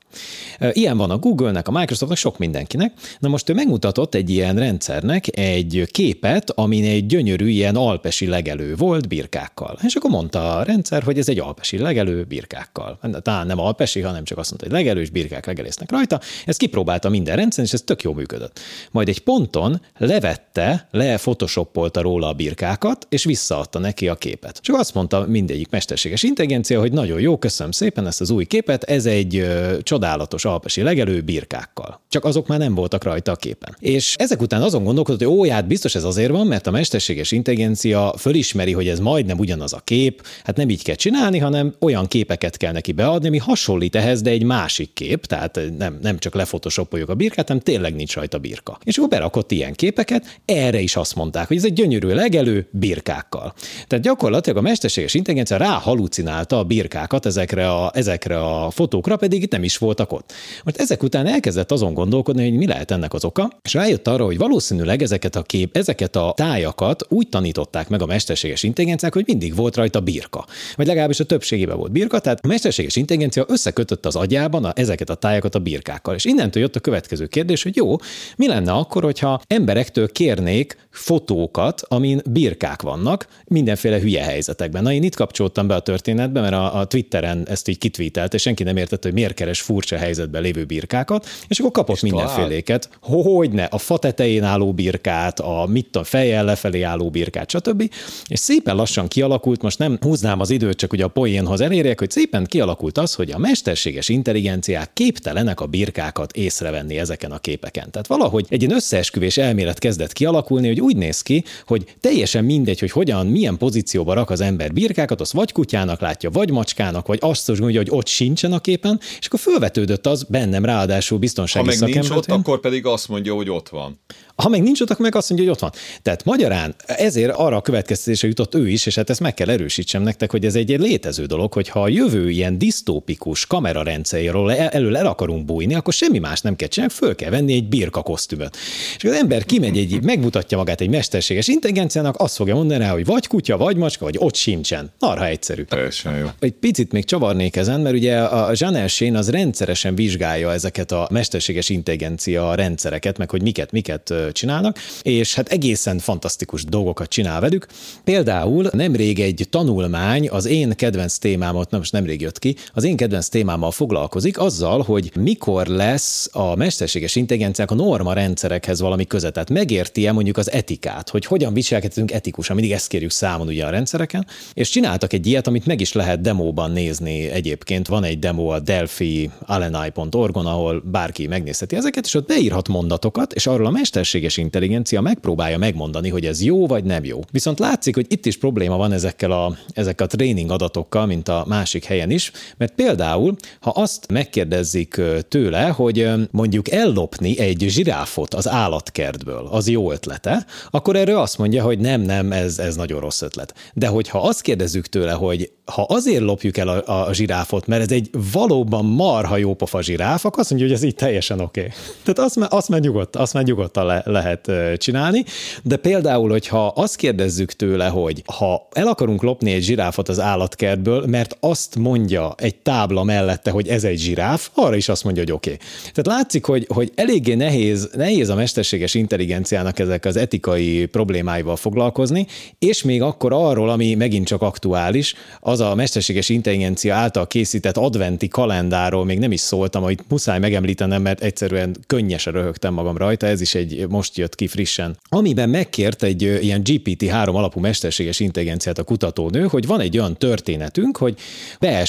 Ilyen van a Google-nek, a Microsoftnak, sok mindenkinek. Na most ő megmutatott egy ilyen rendszernek egy képet, amin egy gyönyörű ilyen alpesi legelő volt birkákkal. És akkor mondta a rendszer, hogy ez egy alpesi legelő birkákkal. Birkákkal. Talán nem alpesi, hanem csak azt mondta, hogy legelős birkák legelésznek rajta. Ez kipróbálta minden rendszer, és ez tök jó működött. Majd egy ponton levette, lefotoshopolta róla a birkákat, és visszaadta neki a képet. Csak azt mondta mindegyik mesterséges intelligencia, hogy nagyon jó, köszönöm szépen ezt az új képet, ez egy ö, csodálatos alpesi legelő birkákkal. Csak azok már nem voltak rajta a képen. És ezek után azon gondolkodott, hogy ó, biztos ez azért van, mert a mesterséges intelligencia fölismeri, hogy ez majdnem ugyanaz a kép, hát nem így kell csinálni, hanem olyan képeket kell neki beadni, ami hasonlít ehhez, de egy másik kép, tehát nem, nem csak lefotoshopoljuk a birkát, hanem tényleg nincs rajta birka. És akkor berakott ilyen képeket, erre is azt mondták, hogy ez egy gyönyörű legelő birkákkal. Tehát gyakorlatilag a mesterséges intelligencia rá halucinálta a birkákat ezekre a, ezekre a fotókra, pedig itt nem is voltak ott. Most ezek után elkezdett azon gondolkodni, hogy mi lehet ennek az oka, és rájött arra, hogy valószínűleg ezeket a kép, ezeket a tájakat úgy tanították meg a mesterséges intelligenciák, hogy mindig volt rajta birka. Vagy legalábbis a többségében volt birka, tehát mesterséges intelligencia összekötött az agyában a, ezeket a tájakat a birkákkal. És innentől jött a következő kérdés, hogy jó, mi lenne akkor, hogyha emberektől kérnék fotókat, amin birkák vannak, mindenféle hülye helyzetekben. Na, én itt kapcsoltam be a történetbe, mert a, a Twitteren ezt így kitvítelte, és senki nem értette, hogy miért keres furcsa helyzetben lévő birkákat, és akkor kapott és mindenféléket. Hogy ne, a fa tetején álló birkát, a mit tudom, fejjel lefelé álló birkát, stb. És szépen lassan kialakult, most nem húznám az időt, csak ugye a poénhoz elérjek, hogy szépen kialakult az, hogy a mesterséges intelligenciák képtelenek a birkákat észrevenni ezeken a képeken. Tehát valahogy egy ilyen összeesküvés elmélet kezdett kialakulni, hogy úgy néz ki, hogy teljesen mindegy, hogy hogyan, milyen pozícióba rak az ember birkákat, azt vagy kutyának látja, vagy macskának, vagy azt is mondja, hogy ott sincsen a képen, és akkor fölvetődött az bennem ráadásul biztonsági
Ha meg nincs ott, akkor pedig azt mondja, hogy ott van.
Ha meg nincs ott, akkor meg azt mondja, hogy ott van. Tehát magyarán ezért arra a következtetésre jutott ő is, és hát ezt meg kell erősítsem nektek, hogy ez egy létező dolog, hogy ha a jövő ilyen disztópikus kamerarendszeréről elől el akarunk bújni, akkor semmi más nem kell csinálni, föl kell venni egy birka kosztümöt. És az ember kimegy egy, megmutatja magát egy mesterséges intelligenciának, azt fogja mondani rá, hogy vagy kutya, vagy macska, vagy ott sincsen. Narha egyszerű.
Teljesen jó.
Egy picit még csavarnék ezen, mert ugye a Jean az rendszeresen vizsgálja ezeket a mesterséges intelligencia rendszereket, meg hogy miket, miket csinálnak, és hát egészen fantasztikus dolgokat csinál velük. Például nemrég egy tanulmány az én kedvenc témámat, nem most nemrég jött ki, az én kedvenc témámmal foglalkozik azzal, hogy mikor lesz a mesterséges intelligenciák a norma rendszerekhez valami köze. Tehát megérti-e mondjuk az etikát, hogy hogyan viselkedhetünk etikusan, mindig ezt kérjük számon ugye a rendszereken, és csináltak egy ilyet, amit meg is lehet demóban nézni egyébként. Van egy demo a Delphi alenai.org-on, ahol bárki megnézheti ezeket, és ott beírhat mondatokat, és arról a mesterséges intelligencia megpróbálja megmondani, hogy ez jó vagy nem jó. Viszont látszik, hogy itt is probléma van ezekkel a, ezekkel a tréning adatokkal, mint a másik helyen is, mert például, ha azt megkérdezzük tőle, hogy mondjuk ellopni egy zsiráfot az állatkertből, az jó ötlete, akkor erről azt mondja, hogy nem, nem, ez, ez nagyon rossz ötlet. De hogyha azt kérdezzük tőle, hogy ha azért lopjuk el a, a zsiráfot, mert ez egy valóban marha jó pofa zsiráf, akkor azt mondja, hogy ez így teljesen oké. Okay. Tehát azt, már- azt már nyugodt, azt már nyugodtan le, lehet csinálni, de például, hogyha azt kérdezzük tőle, hogy ha el akarunk lopni egy zsiráfot az állatkertből, mert azt mondja egy tábla mellette, hogy ez egy zsiráf, arra is azt mondja, hogy oké. Okay. Tehát látszik, hogy, hogy eléggé nehéz, nehéz a mesterséges intelligenciának ezek az etikai problémáival foglalkozni, és még akkor arról, ami megint csak aktuális, az a mesterséges intelligencia által készített adventi kalendáról még nem is szóltam, amit muszáj megemlítenem, mert egyszerűen könnyesen röhögtem magam rajta, ez is egy most jött ki frissen. Amiben megkért egy ilyen GPT-3 alapú mesterséges intelligenciát a kutatónő, hogy van egy olyan történetünk, hogy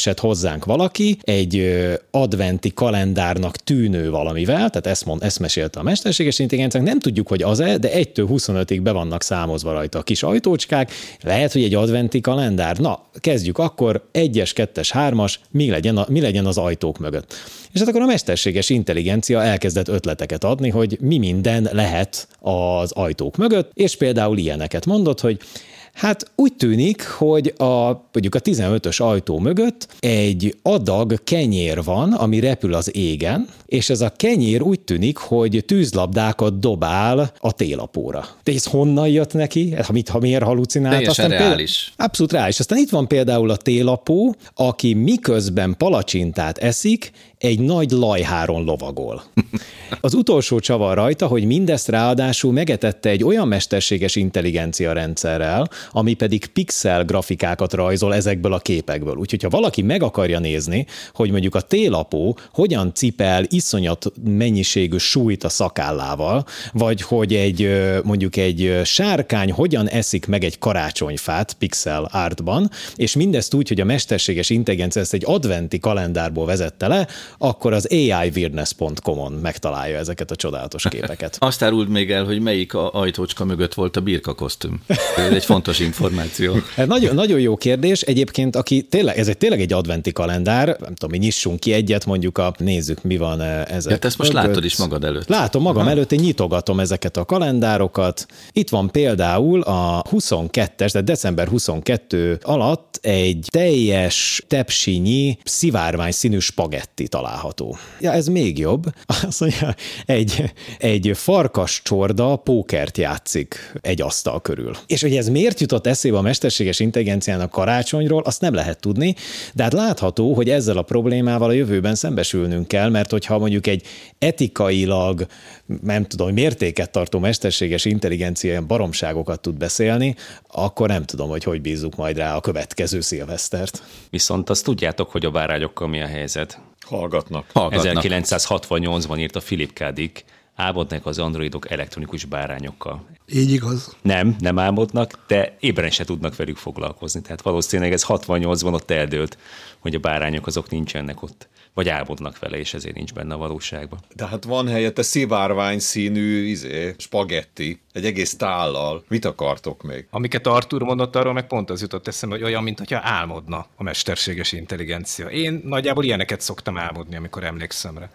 beesett hozzánk valaki egy adventi kalendárnak tűnő valamivel, tehát ezt, mond, ezt mesélte a mesterséges intelligenciánk, nem tudjuk, hogy az-e, de 1-től 25-ig be vannak számozva rajta a kis ajtócskák, lehet, hogy egy adventi kalendár. Na, kezdjük akkor, 1-es, 2-es, 3-as, mi legyen, a, mi legyen az ajtók mögött. És hát akkor a mesterséges intelligencia elkezdett ötleteket adni, hogy mi minden lehet az ajtók mögött, és például ilyeneket mondott, hogy Hát úgy tűnik, hogy a, mondjuk a 15-ös ajtó mögött egy adag kenyér van, ami repül az égen, és ez a kenyér úgy tűnik, hogy tűzlabdákat dobál a télapóra. De ez honnan jött neki? Ha mit, ha miért halucinált?
Teljesen
Aztán például-
reális.
Abszolút reális. Aztán itt van például a télapó, aki miközben palacsintát eszik, egy nagy lajháron lovagol. Az utolsó csavar rajta, hogy mindezt ráadásul megetette egy olyan mesterséges intelligencia rendszerrel, ami pedig pixel grafikákat rajzol ezekből a képekből. Úgyhogy ha valaki meg akarja nézni, hogy mondjuk a télapó hogyan cipel iszonyat mennyiségű súlyt a szakállával, vagy hogy egy mondjuk egy sárkány hogyan eszik meg egy karácsonyfát pixel artban, és mindezt úgy, hogy a mesterséges intelligencia ezt egy adventi kalendárból vezette le, akkor az aiweirdness.com-on megtalálja ezeket a csodálatos képeket.
Azt árult még el, hogy melyik a ajtócska mögött volt a birka kosztüm. Ez egy fontos információ.
Hát nagyon, nagyon jó kérdés. Egyébként, aki tényleg, ez egy tényleg egy adventi kalendár, nem tudom, mi nyissunk ki egyet, mondjuk a, nézzük, mi van ezek.
Hát ezt most mögött. látod is magad előtt.
Látom magam ha. előtt, én nyitogatom ezeket a kalendárokat. Itt van például a 22-es, de december 22 alatt egy teljes tepsinyi szivárvány színű spagetti található. Ja, ez még jobb. Azt mondja, egy, egy farkas csorda pókert játszik egy asztal körül. És hogy ez miért jutott eszébe a mesterséges intelligenciának karácsonyról, azt nem lehet tudni, de hát látható, hogy ezzel a problémával a jövőben szembesülnünk kell, mert hogyha mondjuk egy etikailag, nem tudom, mértéket tartó mesterséges intelligencia baromságokat tud beszélni, akkor nem tudom, hogy hogy bízzuk majd rá a következő szilvesztert.
Viszont azt tudjátok, hogy a bárányokkal mi a helyzet.
Hallgatnak.
Hallgatnak. 1968-ban írt a Philip K. Dick, álmodnak az androidok elektronikus bárányokkal.
Így igaz.
Nem, nem álmodnak, de ébren se tudnak velük foglalkozni. Tehát valószínűleg ez 68-ban ott eldőlt, hogy a bárányok azok nincsenek ott vagy álmodnak vele, és ezért nincs benne a valóságban.
De hát van helyette szivárvány színű izé, spagetti, egy egész tállal. Mit akartok még?
Amiket Artur mondott, arról meg pont az jutott eszembe, hogy olyan, mintha álmodna a mesterséges intelligencia. Én nagyjából ilyeneket szoktam álmodni, amikor emlékszem rá.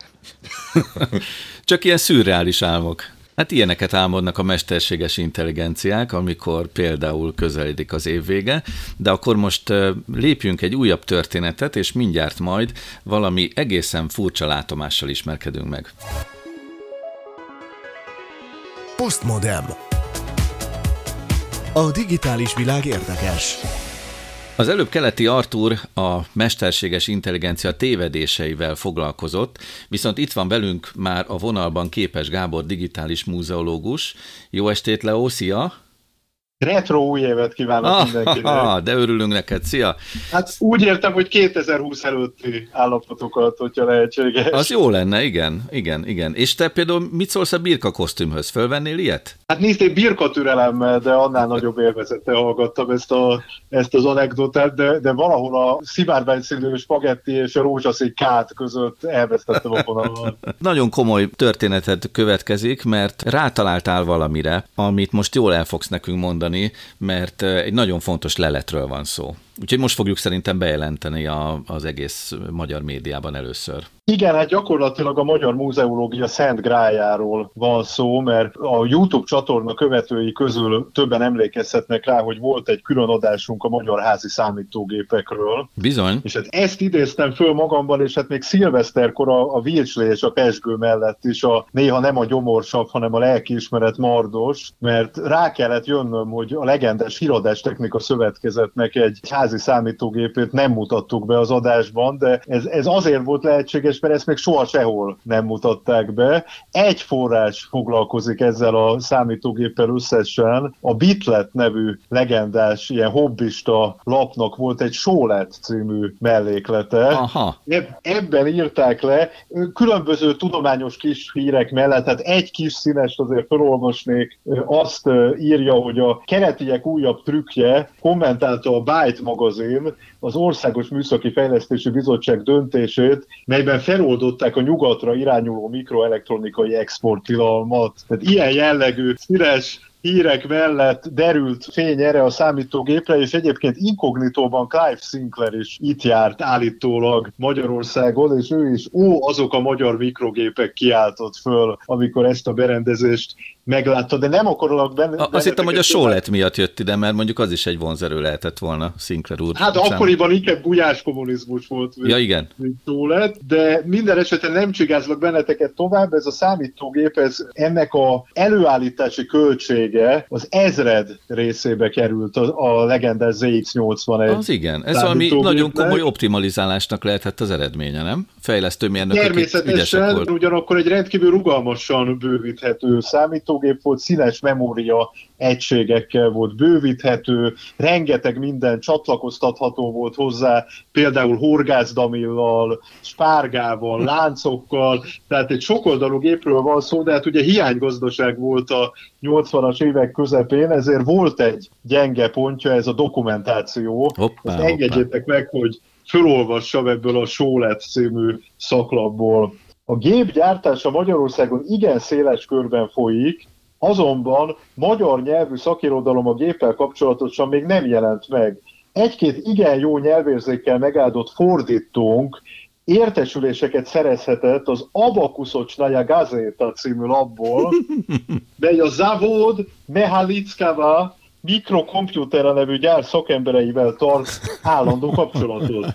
Csak ilyen szürreális álmok. Hát ilyeneket álmodnak a mesterséges intelligenciák, amikor például közeledik az év vége, de akkor most lépjünk egy újabb történetet, és mindjárt majd valami egészen furcsa látomással ismerkedünk meg.
Postmodem. A digitális világ érdekes.
Az előbb keleti Artur a mesterséges intelligencia tévedéseivel foglalkozott, viszont itt van velünk már a vonalban Képes Gábor digitális múzeológus. Jó estét, Leo, szia!
Retro új évet kívánok ah, mindenkinek!
Ah, de örülünk neked, szia!
Hát úgy értem, hogy 2020 előtti állapotokat, hogyha lehetséges.
Az jó lenne, igen, igen, igen. És te például mit szólsz a birka kosztümhöz? Fölvennél ilyet?
Hát nézd, birka türelemmel, de annál nagyobb élvezete hallgattam ezt, a, ezt az anekdotát, de, de valahol a szivárvány színű spagetti és a rózsaszín kát között elvesztettem a vonalat.
Nagyon komoly történetet következik, mert rátaláltál valamire, amit most jól el fogsz nekünk mondani mondani, mert egy nagyon fontos leletről van szó. Úgyhogy most fogjuk szerintem bejelenteni a, az egész magyar médiában először.
Igen, hát gyakorlatilag a Magyar Múzeológia Szent Grájáról van szó, mert a YouTube csatorna követői közül többen emlékezhetnek rá, hogy volt egy külön adásunk a magyar házi számítógépekről.
Bizony.
És hát ezt idéztem föl magamban, és hát még szilveszterkor a, a Vilcslé és a Pesgő mellett is a néha nem a gyomorsabb, hanem a lelkiismeret mardos, mert rá kellett jönnöm, hogy a legendás híradás technika szövetkezetnek egy házi számítógépét nem mutattuk be az adásban, de ez, ez azért volt lehetséges, mert ezt még soha sehol nem mutatták be. Egy forrás foglalkozik ezzel a számítógéppel összesen. A Bitlet nevű legendás, ilyen hobbista lapnak volt egy Sólet című melléklete.
Aha.
Ebben írták le különböző tudományos kis hírek mellett, tehát egy kis színest azért felolvasnék, azt írja, hogy a keretiek újabb trükkje kommentálta a Byte magazin az Országos Műszaki Fejlesztési Bizottság döntését, melyben feloldották a nyugatra irányuló mikroelektronikai exporttilalmat. Tehát ilyen jellegű színes hírek mellett derült fény erre a számítógépre, és egyébként inkognitóban Clive Sinclair is itt járt állítólag Magyarországon, és ő is, ó, azok a magyar mikrogépek kiáltott föl, amikor ezt a berendezést meglátta, de nem akarok benne.
A, azt hittem, hogy a sólet miatt jött ide, mert mondjuk az is egy vonzerő lehetett volna, Sinclair úr.
Hát szám. akkoriban inkább gulyás kommunizmus volt.
Mint, ja, igen.
Mint sólet, de minden esetben nem csigázlak benneteket tovább, ez a számítógép, ez ennek a előállítási költsége az ezred részébe került a, a legendás ZX81.
Az igen, ez valami nagyon komoly optimalizálásnak lehetett az eredménye, nem? Fejlesztőmérnökök
Természetesen, ugyanakkor egy rendkívül rugalmasan bővíthető számítógép volt, színes memória egységekkel volt bővíthető, rengeteg minden csatlakoztatható volt hozzá, például horgászdamillal, spárgával, láncokkal, tehát egy sokoldalú gépről van szó, de hát ugye hiánygazdaság volt a 80-as évek közepén, ezért volt egy gyenge pontja, ez a dokumentáció.
Hoppá,
Ezt engedjétek meg, hogy fölolvassam ebből a Sólet című szaklapból. A gép gyártása Magyarországon igen széles körben folyik, azonban magyar nyelvű szakirodalom a géppel kapcsolatosan még nem jelent meg. Egy-két igen jó nyelvérzékkel megáldott fordítónk értesüléseket szerezhetett az Abakuszocsnaja Gazeta című labból, mely a Zavod Mehalickava mikrokompjútere nevű gyár szakembereivel tart állandó kapcsolatot.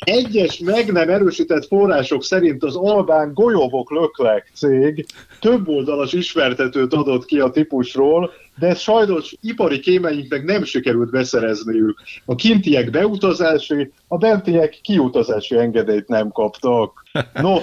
Egyes meg nem erősített források szerint az albán Golyovok Löklek cég több oldalas ismertetőt adott ki a típusról, de sajnos ipari kémeinknek nem sikerült beszerezniük. A kintiek beutazási, a bentiek kiutazási engedélyt nem kaptak. No,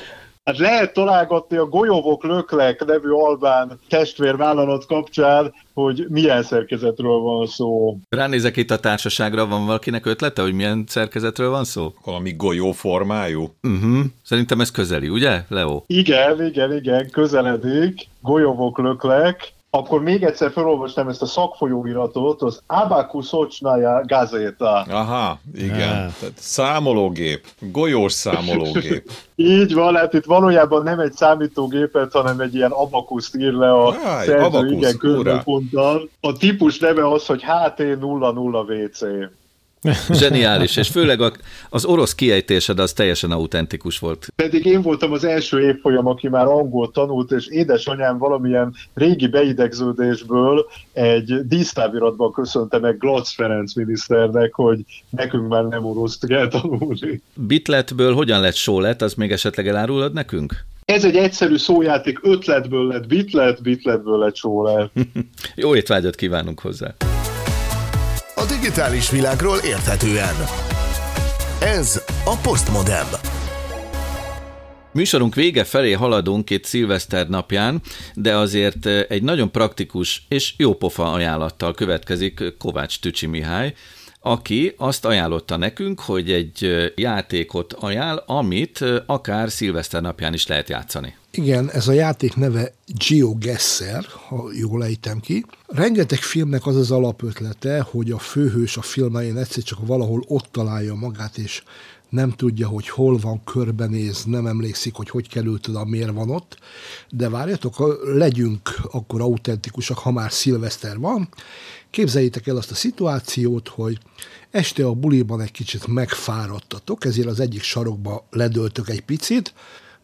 Hát lehet találgatni a Golyovok Löklek nevű albán testvérvállalat kapcsán, hogy milyen szerkezetről van szó.
Ránézek itt a társaságra, van valakinek ötlete, hogy milyen szerkezetről van szó?
Valami golyó formájú?
Uh-huh. Szerintem ez közeli, ugye, Leo?
Igen, igen, igen, közeledik. Golyovok Löklek. Akkor még egyszer felolvasnám ezt a szakfolyóiratot, az Abacus Ocsnaja Gazeta.
Aha, igen. Tehát számológép, golyós számológép.
Így van, hát itt valójában nem egy számítógépet, hanem egy ilyen abakuszt ír le a
Jaj,
szerző,
abakusz,
igen. A típus neve az, hogy HT00WC.
Zseniális, és főleg a, az orosz kiejtésed az teljesen autentikus volt.
Pedig én voltam az első évfolyam, aki már angol tanult, és édesanyám valamilyen régi beidegződésből egy dísztáviratban köszönte meg Glotz Ferenc miniszternek, hogy nekünk már nem oroszt kell tanulni.
Bitletből hogyan lett sólet, az még esetleg elárulod nekünk?
Ez egy egyszerű szójáték, ötletből lett bitlet, bitletből lett sólet.
Jó étvágyat kívánunk hozzá!
Digitális világról érthetően. Ez a Postmodem.
Műsorunk vége felé haladunk itt szilveszter napján, de azért egy nagyon praktikus és jópofa ajánlattal következik Kovács Tücsi Mihály, aki azt ajánlotta nekünk, hogy egy játékot ajánl, amit akár szilveszter napján is lehet játszani.
Igen, ez a játék neve GeoGuessr, ha jól ejtem ki. Rengeteg filmnek az az alapötlete, hogy a főhős a filmején egyszer csak valahol ott találja magát, és nem tudja, hogy hol van, körbenéz, nem emlékszik, hogy hogy került oda, miért van ott. De várjatok, legyünk akkor autentikusak, ha már szilveszter van. Képzeljétek el azt a szituációt, hogy este a buliban egy kicsit megfáradtatok, ezért az egyik sarokba ledöltök egy picit,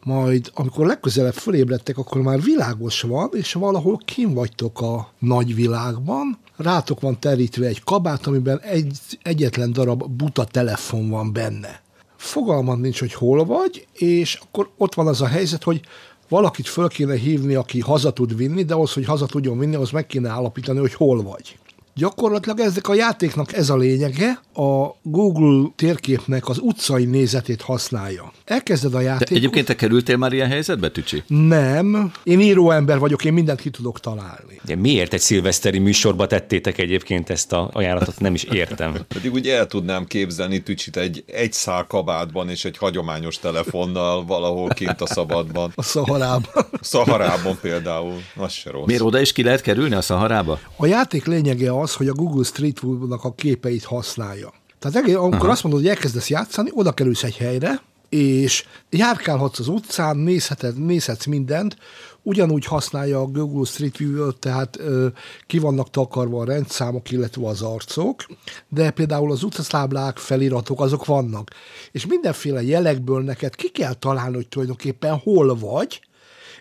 majd amikor legközelebb fölébredtek, akkor már világos van, és valahol kim vagytok a nagyvilágban, rátok van terítve egy kabát, amiben egy, egyetlen darab buta telefon van benne. Fogalmad nincs, hogy hol vagy, és akkor ott van az a helyzet, hogy valakit föl kéne hívni, aki haza tud vinni, de ahhoz, hogy haza tudjon vinni, az meg kéne állapítani, hogy hol vagy. Gyakorlatilag ezek a játéknak ez a lényege, a Google térképnek az utcai nézetét használja. Elkezded a
De
játékot.
egyébként te kerültél már ilyen helyzetbe, Tücsi?
Nem, én író ember vagyok, én mindent ki tudok találni.
De miért egy szilveszteri műsorba tettétek egyébként ezt a ajánlatot? Nem is értem.
Pedig úgy el tudnám képzelni Tücsit egy, egy szál kabátban és egy hagyományos telefonnal valahol kint a szabadban.
A Szaharában.
Szaharában például. Az se rossz.
Miért oda is ki lehet kerülni a Szaharába?
A játék lényege az, hogy a Google Street View-nak a képeit használja. Tehát egész, amikor
Aha.
azt mondod, hogy elkezdesz játszani, oda kerülsz egy helyre, és járkálhatsz az utcán, nézheted, nézhetsz mindent, ugyanúgy használja a Google Street view tehát ö, ki vannak takarva a rendszámok, illetve az arcok, de például az utcaszáblák, feliratok, azok vannak. És mindenféle jelekből neked ki kell találni, hogy tulajdonképpen hol vagy,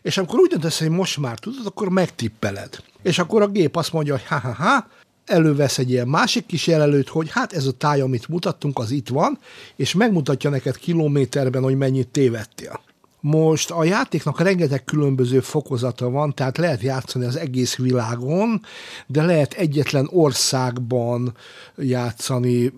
és amikor úgy döntesz, hogy most már tudod, akkor megtippeled. És akkor a gép azt mondja, hogy ha-ha-ha, elővesz egy ilyen másik kis jelölőt, hogy hát ez a táj, amit mutattunk, az itt van, és megmutatja neked kilométerben, hogy mennyit tévedtél. Most a játéknak rengeteg különböző fokozata van, tehát lehet játszani az egész világon, de lehet egyetlen országban játszani,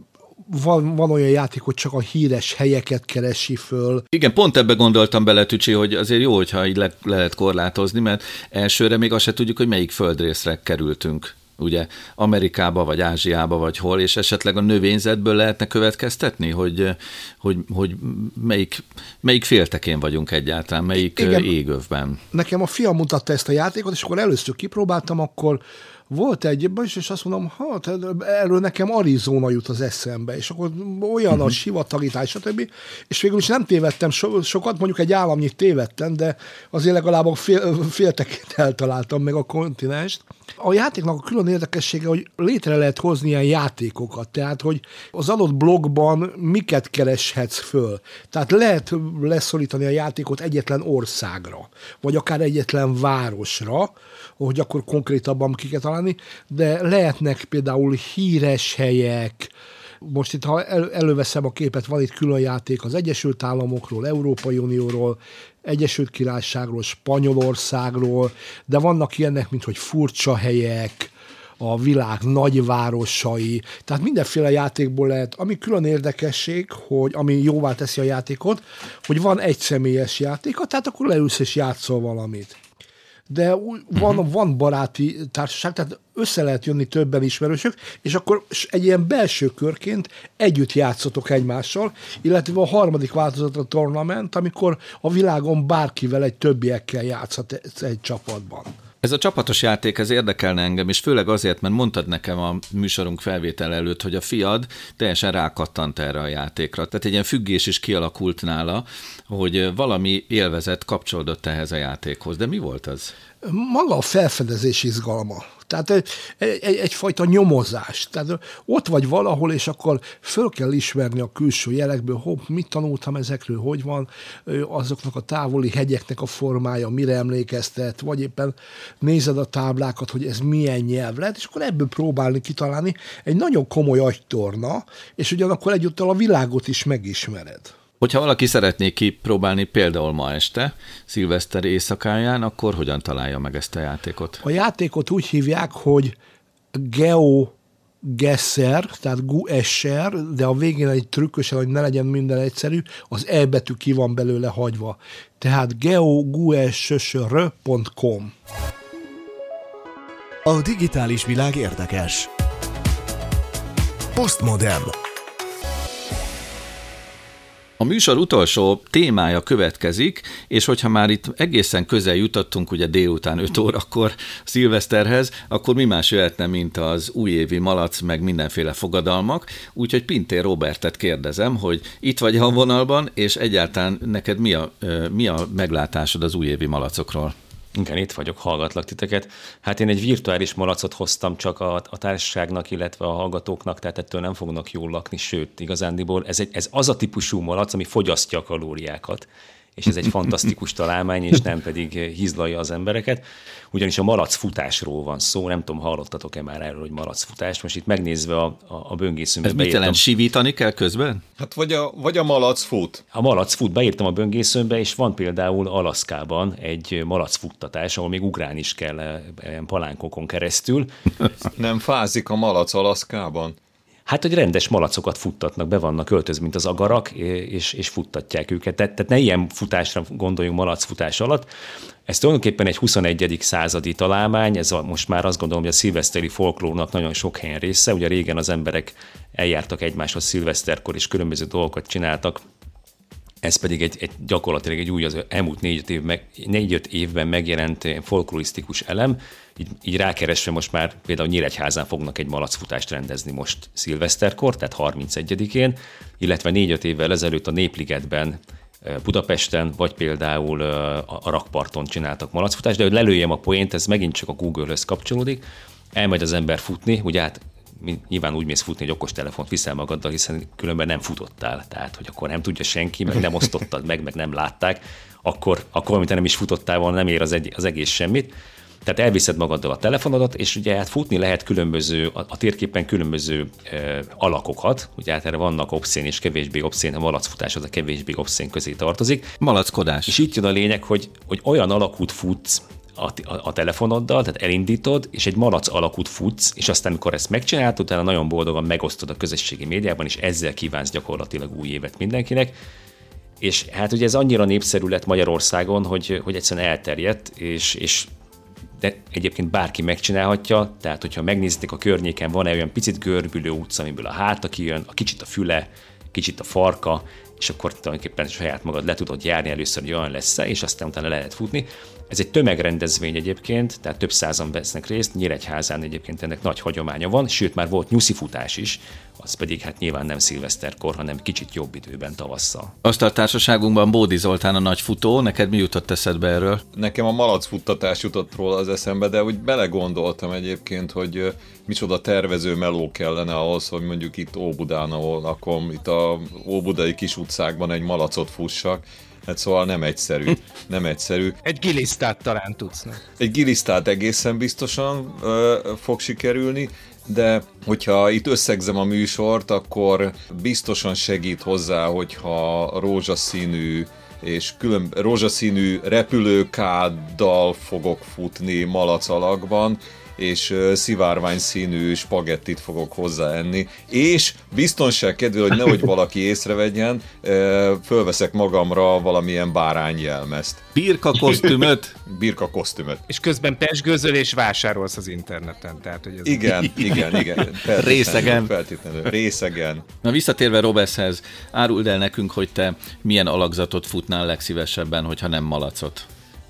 van, van olyan játék, hogy csak a híres helyeket keresi föl.
Igen, pont ebbe gondoltam bele, Tücsi, hogy azért jó, hogyha így le, le lehet korlátozni, mert elsőre még azt se tudjuk, hogy melyik földrészre kerültünk ugye Amerikába, vagy Ázsiába, vagy hol, és esetleg a növényzetből lehetne következtetni, hogy, hogy, hogy melyik, melyik féltekén vagyunk egyáltalán, melyik Igen, égövben.
Nekem a fiam mutatta ezt a játékot, és akkor először kipróbáltam, akkor volt egy, és azt mondom, hát erről nekem Arizona jut az eszembe, és akkor olyan uh-huh. a sivatagítás, stb. És végül is nem tévedtem so, sokat, mondjuk egy államnyi tévedtem, de azért legalább a fél, féltekét eltaláltam meg a kontinenst. A játéknak a külön érdekessége, hogy létre lehet hozni ilyen játékokat, tehát, hogy az adott blogban miket kereshetsz föl. Tehát lehet leszorítani a játékot egyetlen országra, vagy akár egyetlen városra, hogy akkor konkrétabban kiket találni, de lehetnek például híres helyek, most itt, ha el, előveszem a képet, van itt külön játék az Egyesült Államokról, Európai Unióról, Egyesült Királyságról, Spanyolországról, de vannak ilyenek, mint hogy furcsa helyek, a világ nagyvárosai, tehát mindenféle játékból lehet, ami külön érdekesség, hogy ami jóvá teszi a játékot, hogy van egy személyes játéka, tehát akkor leülsz és játszol valamit de van, uh-huh. van baráti társaság, tehát össze lehet jönni többen ismerősök, és akkor egy ilyen belső körként együtt játszotok egymással, illetve a harmadik változat a tournament, amikor a világon bárkivel egy többiekkel játszhat egy csapatban.
Ez a csapatos játék, ez érdekelne engem, és főleg azért, mert mondtad nekem a műsorunk felvétel előtt, hogy a fiad teljesen rákattant erre a játékra. Tehát egy ilyen függés is kialakult nála, hogy valami élvezet kapcsolódott ehhez a játékhoz. De mi volt az?
Maga a felfedezés izgalma. Tehát egy, egy, egyfajta nyomozás. Tehát ott vagy valahol, és akkor föl kell ismerni a külső jelekből, hopp, mit tanultam ezekről, hogy van azoknak a távoli hegyeknek a formája, mire emlékeztet, vagy éppen nézed a táblákat, hogy ez milyen nyelv lehet, és akkor ebből próbálni kitalálni egy nagyon komoly agytorna, és ugyanakkor egyúttal a világot is megismered.
Hogyha valaki szeretné kipróbálni például ma este, szilveszter éjszakáján, akkor hogyan találja meg ezt a játékot?
A játékot úgy hívják, hogy Geo Gesser, tehát Guesser, de a végén egy trükkösen, hogy ne legyen minden egyszerű, az E betű ki van belőle hagyva. Tehát geoguessr.com
A digitális világ érdekes. Postmodern.
A műsor utolsó témája következik, és hogyha már itt egészen közel jutottunk, ugye délután 5 órakor szilveszterhez, akkor mi más jöhetne, mint az újévi malac, meg mindenféle fogadalmak. Úgyhogy Pintér Robertet kérdezem, hogy itt vagy a vonalban, és egyáltalán neked mi a, mi a meglátásod az újévi malacokról?
Igen, itt vagyok, hallgatlak titeket. Hát én egy virtuális malacot hoztam csak a, a társaságnak, illetve a hallgatóknak, tehát ettől nem fognak jól lakni, sőt, igazándiból ez, egy, ez az a típusú malac, ami fogyasztja a kalóriákat és ez egy fantasztikus találmány, és nem pedig hizlalja az embereket. Ugyanis a malacfutásról van szó, nem tudom, hallottatok-e már erről, hogy malacfutás. Most itt megnézve a, a, a böngészőmbe.
Ez mit jelent, sivítani kell közben?
Hát vagy a, vagy a malac fut.
A malac fut, beírtam a böngészőmbe, és van például Alaszkában egy malacfuttatás, ahol még ugrálni is kell eh, palánkokon keresztül.
Nem fázik a malac Alaszkában?
Hát, hogy rendes malacokat futtatnak, be vannak öltöz, mint az agarak, és, és futtatják őket. Tehát, tehát ne ilyen futásra gondoljunk malacfutás alatt. Ez tulajdonképpen egy 21. századi találmány, ez a, most már azt gondolom, hogy a szilveszteri folklórnak nagyon sok helyen része. Ugye régen az emberek eljártak egymáshoz szilveszterkor, és különböző dolgokat csináltak, ez pedig egy, egy gyakorlatilag egy új, az elmúlt négy-öt, év meg, négy-öt évben megjelent folklorisztikus elem, így, így rákeresve most már például Nyíregyházán fognak egy malacfutást rendezni most szilveszterkor, tehát 31-én, illetve négy-öt évvel ezelőtt a Népligetben Budapesten, vagy például a rakparton csináltak malacfutást, de hogy lelőjem a poént, ez megint csak a Google-höz kapcsolódik, elmegy az ember futni, ugye hát nyilván úgy mész futni, hogy okos telefont viszel magaddal, hiszen különben nem futottál. Tehát, hogy akkor nem tudja senki, meg nem osztottad meg, meg nem látták, akkor, akkor amit nem is futottál volna, nem ér az, egy, az egész semmit. Tehát elviszed magaddal a telefonodat, és ugye hát futni lehet különböző, a, a térképen különböző e, alakokat, ugye hát erre vannak obszén és kevésbé obszén, a malacfutás az a kevésbé obszén közé tartozik.
Malackodás.
És itt jön a lényeg, hogy, hogy olyan alakút futsz, a, a, telefonoddal, tehát elindítod, és egy malac alakút futsz, és aztán, amikor ezt megcsináltad, utána nagyon boldogan megosztod a közösségi médiában, és ezzel kívánsz gyakorlatilag új évet mindenkinek. És hát ugye ez annyira népszerű lett Magyarországon, hogy, hogy egyszerűen elterjedt, és, és de egyébként bárki megcsinálhatja, tehát hogyha megnézitek a környéken, van-e olyan picit görbülő utca, amiből a háta kijön, a kicsit a füle, kicsit a farka, és akkor tulajdonképpen saját magad le tudod járni először, hogy olyan lesz és aztán utána lehet futni. Ez egy tömegrendezvény egyébként, tehát több százan vesznek részt, Nyíregyházán egyébként ennek nagy hagyománya van, sőt már volt nyuszifutás is, az pedig hát nyilván nem szilveszterkor, hanem kicsit jobb időben tavasszal.
Azt a társaságunkban Bódi Zoltán a nagy futó, neked mi jutott eszedbe erről?
Nekem a malac futtatás jutott róla az eszembe, de úgy belegondoltam egyébként, hogy micsoda tervező meló kellene ahhoz, hogy mondjuk itt Óbudán, ahol lakom, itt a Óbudai kis utcákban egy malacot fussak, Hát szóval nem egyszerű. Nem egyszerű.
Egy gilisztát talán tudsz. Ne?
Egy gilisztát egészen biztosan ö, fog sikerülni, de hogyha itt összegzem a műsort, akkor biztosan segít hozzá, hogyha rózsaszínű és külön rózsaszínű repülőkáddal fogok futni malac alakban, és szivárvány színű spagettit fogok hozzáenni, és biztonság kedvéért, hogy nehogy valaki észrevegyen, fölveszek magamra valamilyen bárányjelmezt.
Birka kosztümöt?
Birka kosztümöt.
És közben pesgőzöl és vásárolsz az interneten. Tehát, hogy ez
igen, igen, igen.
Részegen.
Feltétlenül. Részegen.
Na visszatérve Robeshez, áruld el nekünk, hogy te milyen alakzatot futnál legszívesebben, hogyha nem malacot.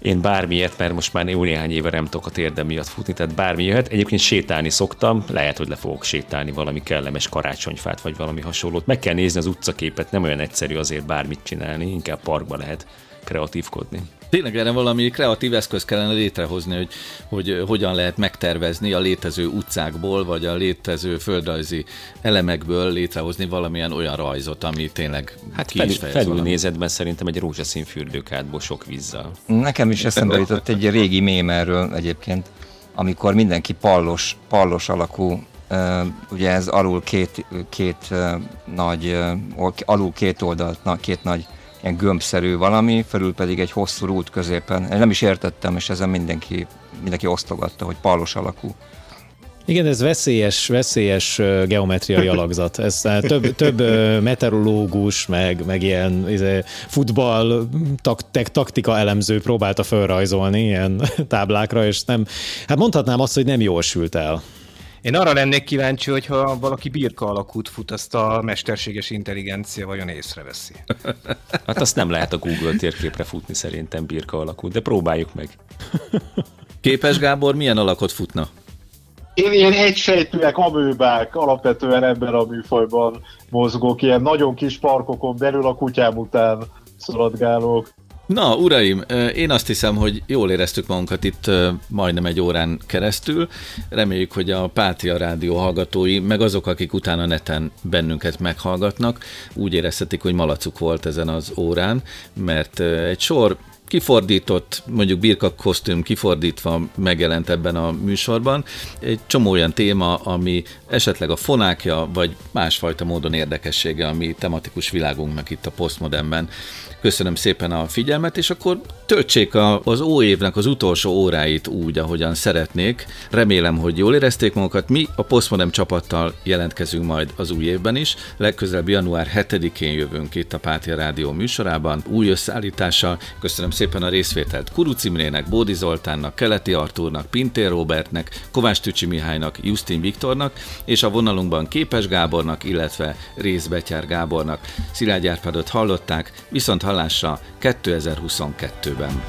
Én bármiért, mert most már jó néhány éve nem tudok a térdem miatt futni, tehát bármi jöhet. Egyébként sétálni szoktam, lehet, hogy le fogok sétálni valami kellemes karácsonyfát, vagy valami hasonlót. Meg kell nézni az utcaképet, nem olyan egyszerű azért bármit csinálni, inkább parkba lehet kreatívkodni.
Tényleg erre valami kreatív eszköz kellene létrehozni, hogy, hogy hogyan lehet megtervezni a létező utcákból, vagy a létező földrajzi elemekből létrehozni valamilyen olyan rajzot, ami tényleg
hát ki felül, felülnézetben szerintem egy rózsaszín fürdőkádból sok vízzel.
Nekem is eszembe jutott egy régi mém erről egyébként, amikor mindenki pallos, pallos alakú ugye ez alul két, két nagy, alul két oldalt, két nagy ilyen gömbszerű valami, felül pedig egy hosszú rút középen. Én nem is értettem, és ezen mindenki, mindenki osztogatta, hogy palos alakú.
Igen, ez veszélyes, veszélyes geometriai alakzat. Ez több, több meteorológus, meg, meg ilyen izé, futball tak, taktika elemző próbálta felrajzolni ilyen táblákra, és nem, hát mondhatnám azt, hogy nem jól sült el.
Én arra lennék kíváncsi, hogyha valaki birka alakút fut, azt a mesterséges intelligencia vajon észreveszi.
Hát azt nem lehet a Google térképre futni szerintem birka alakút, de próbáljuk meg.
Képes Gábor milyen alakot futna?
Én ilyen egysejtőek, amőbák alapvetően ebben a műfajban mozgok, ilyen nagyon kis parkokon belül a kutyám után szaladgálok.
Na, uraim, én azt hiszem, hogy jól éreztük magunkat itt majdnem egy órán keresztül. Reméljük, hogy a Pátia Rádió hallgatói, meg azok, akik utána neten bennünket meghallgatnak, úgy érezhetik, hogy malacuk volt ezen az órán, mert egy sor kifordított, mondjuk birka kosztüm kifordítva megjelent ebben a műsorban. Egy csomó olyan téma, ami esetleg a fonákja, vagy másfajta módon érdekessége a mi tematikus világunknak itt a postmodernben. Köszönöm szépen a figyelmet, és akkor töltsék a, az óévnek az utolsó óráit úgy, ahogyan szeretnék. Remélem, hogy jól érezték magukat. Mi a Postmodem csapattal jelentkezünk majd az új évben is. Legközelebb január 7-én jövünk itt a Pátia Rádió műsorában új összeállítással. Köszönöm szépen a részvételt Kuruc Imrének, Bódi Zoltánnak, Keleti Artúrnak, Pintér Robertnek, Kovács Tücsi Mihálynak, Justin Viktornak, és a vonalunkban Képes Gábornak, illetve Rész Betyár Gábornak. Szilágy Árpádot hallották, viszont hallásra 2022-ben.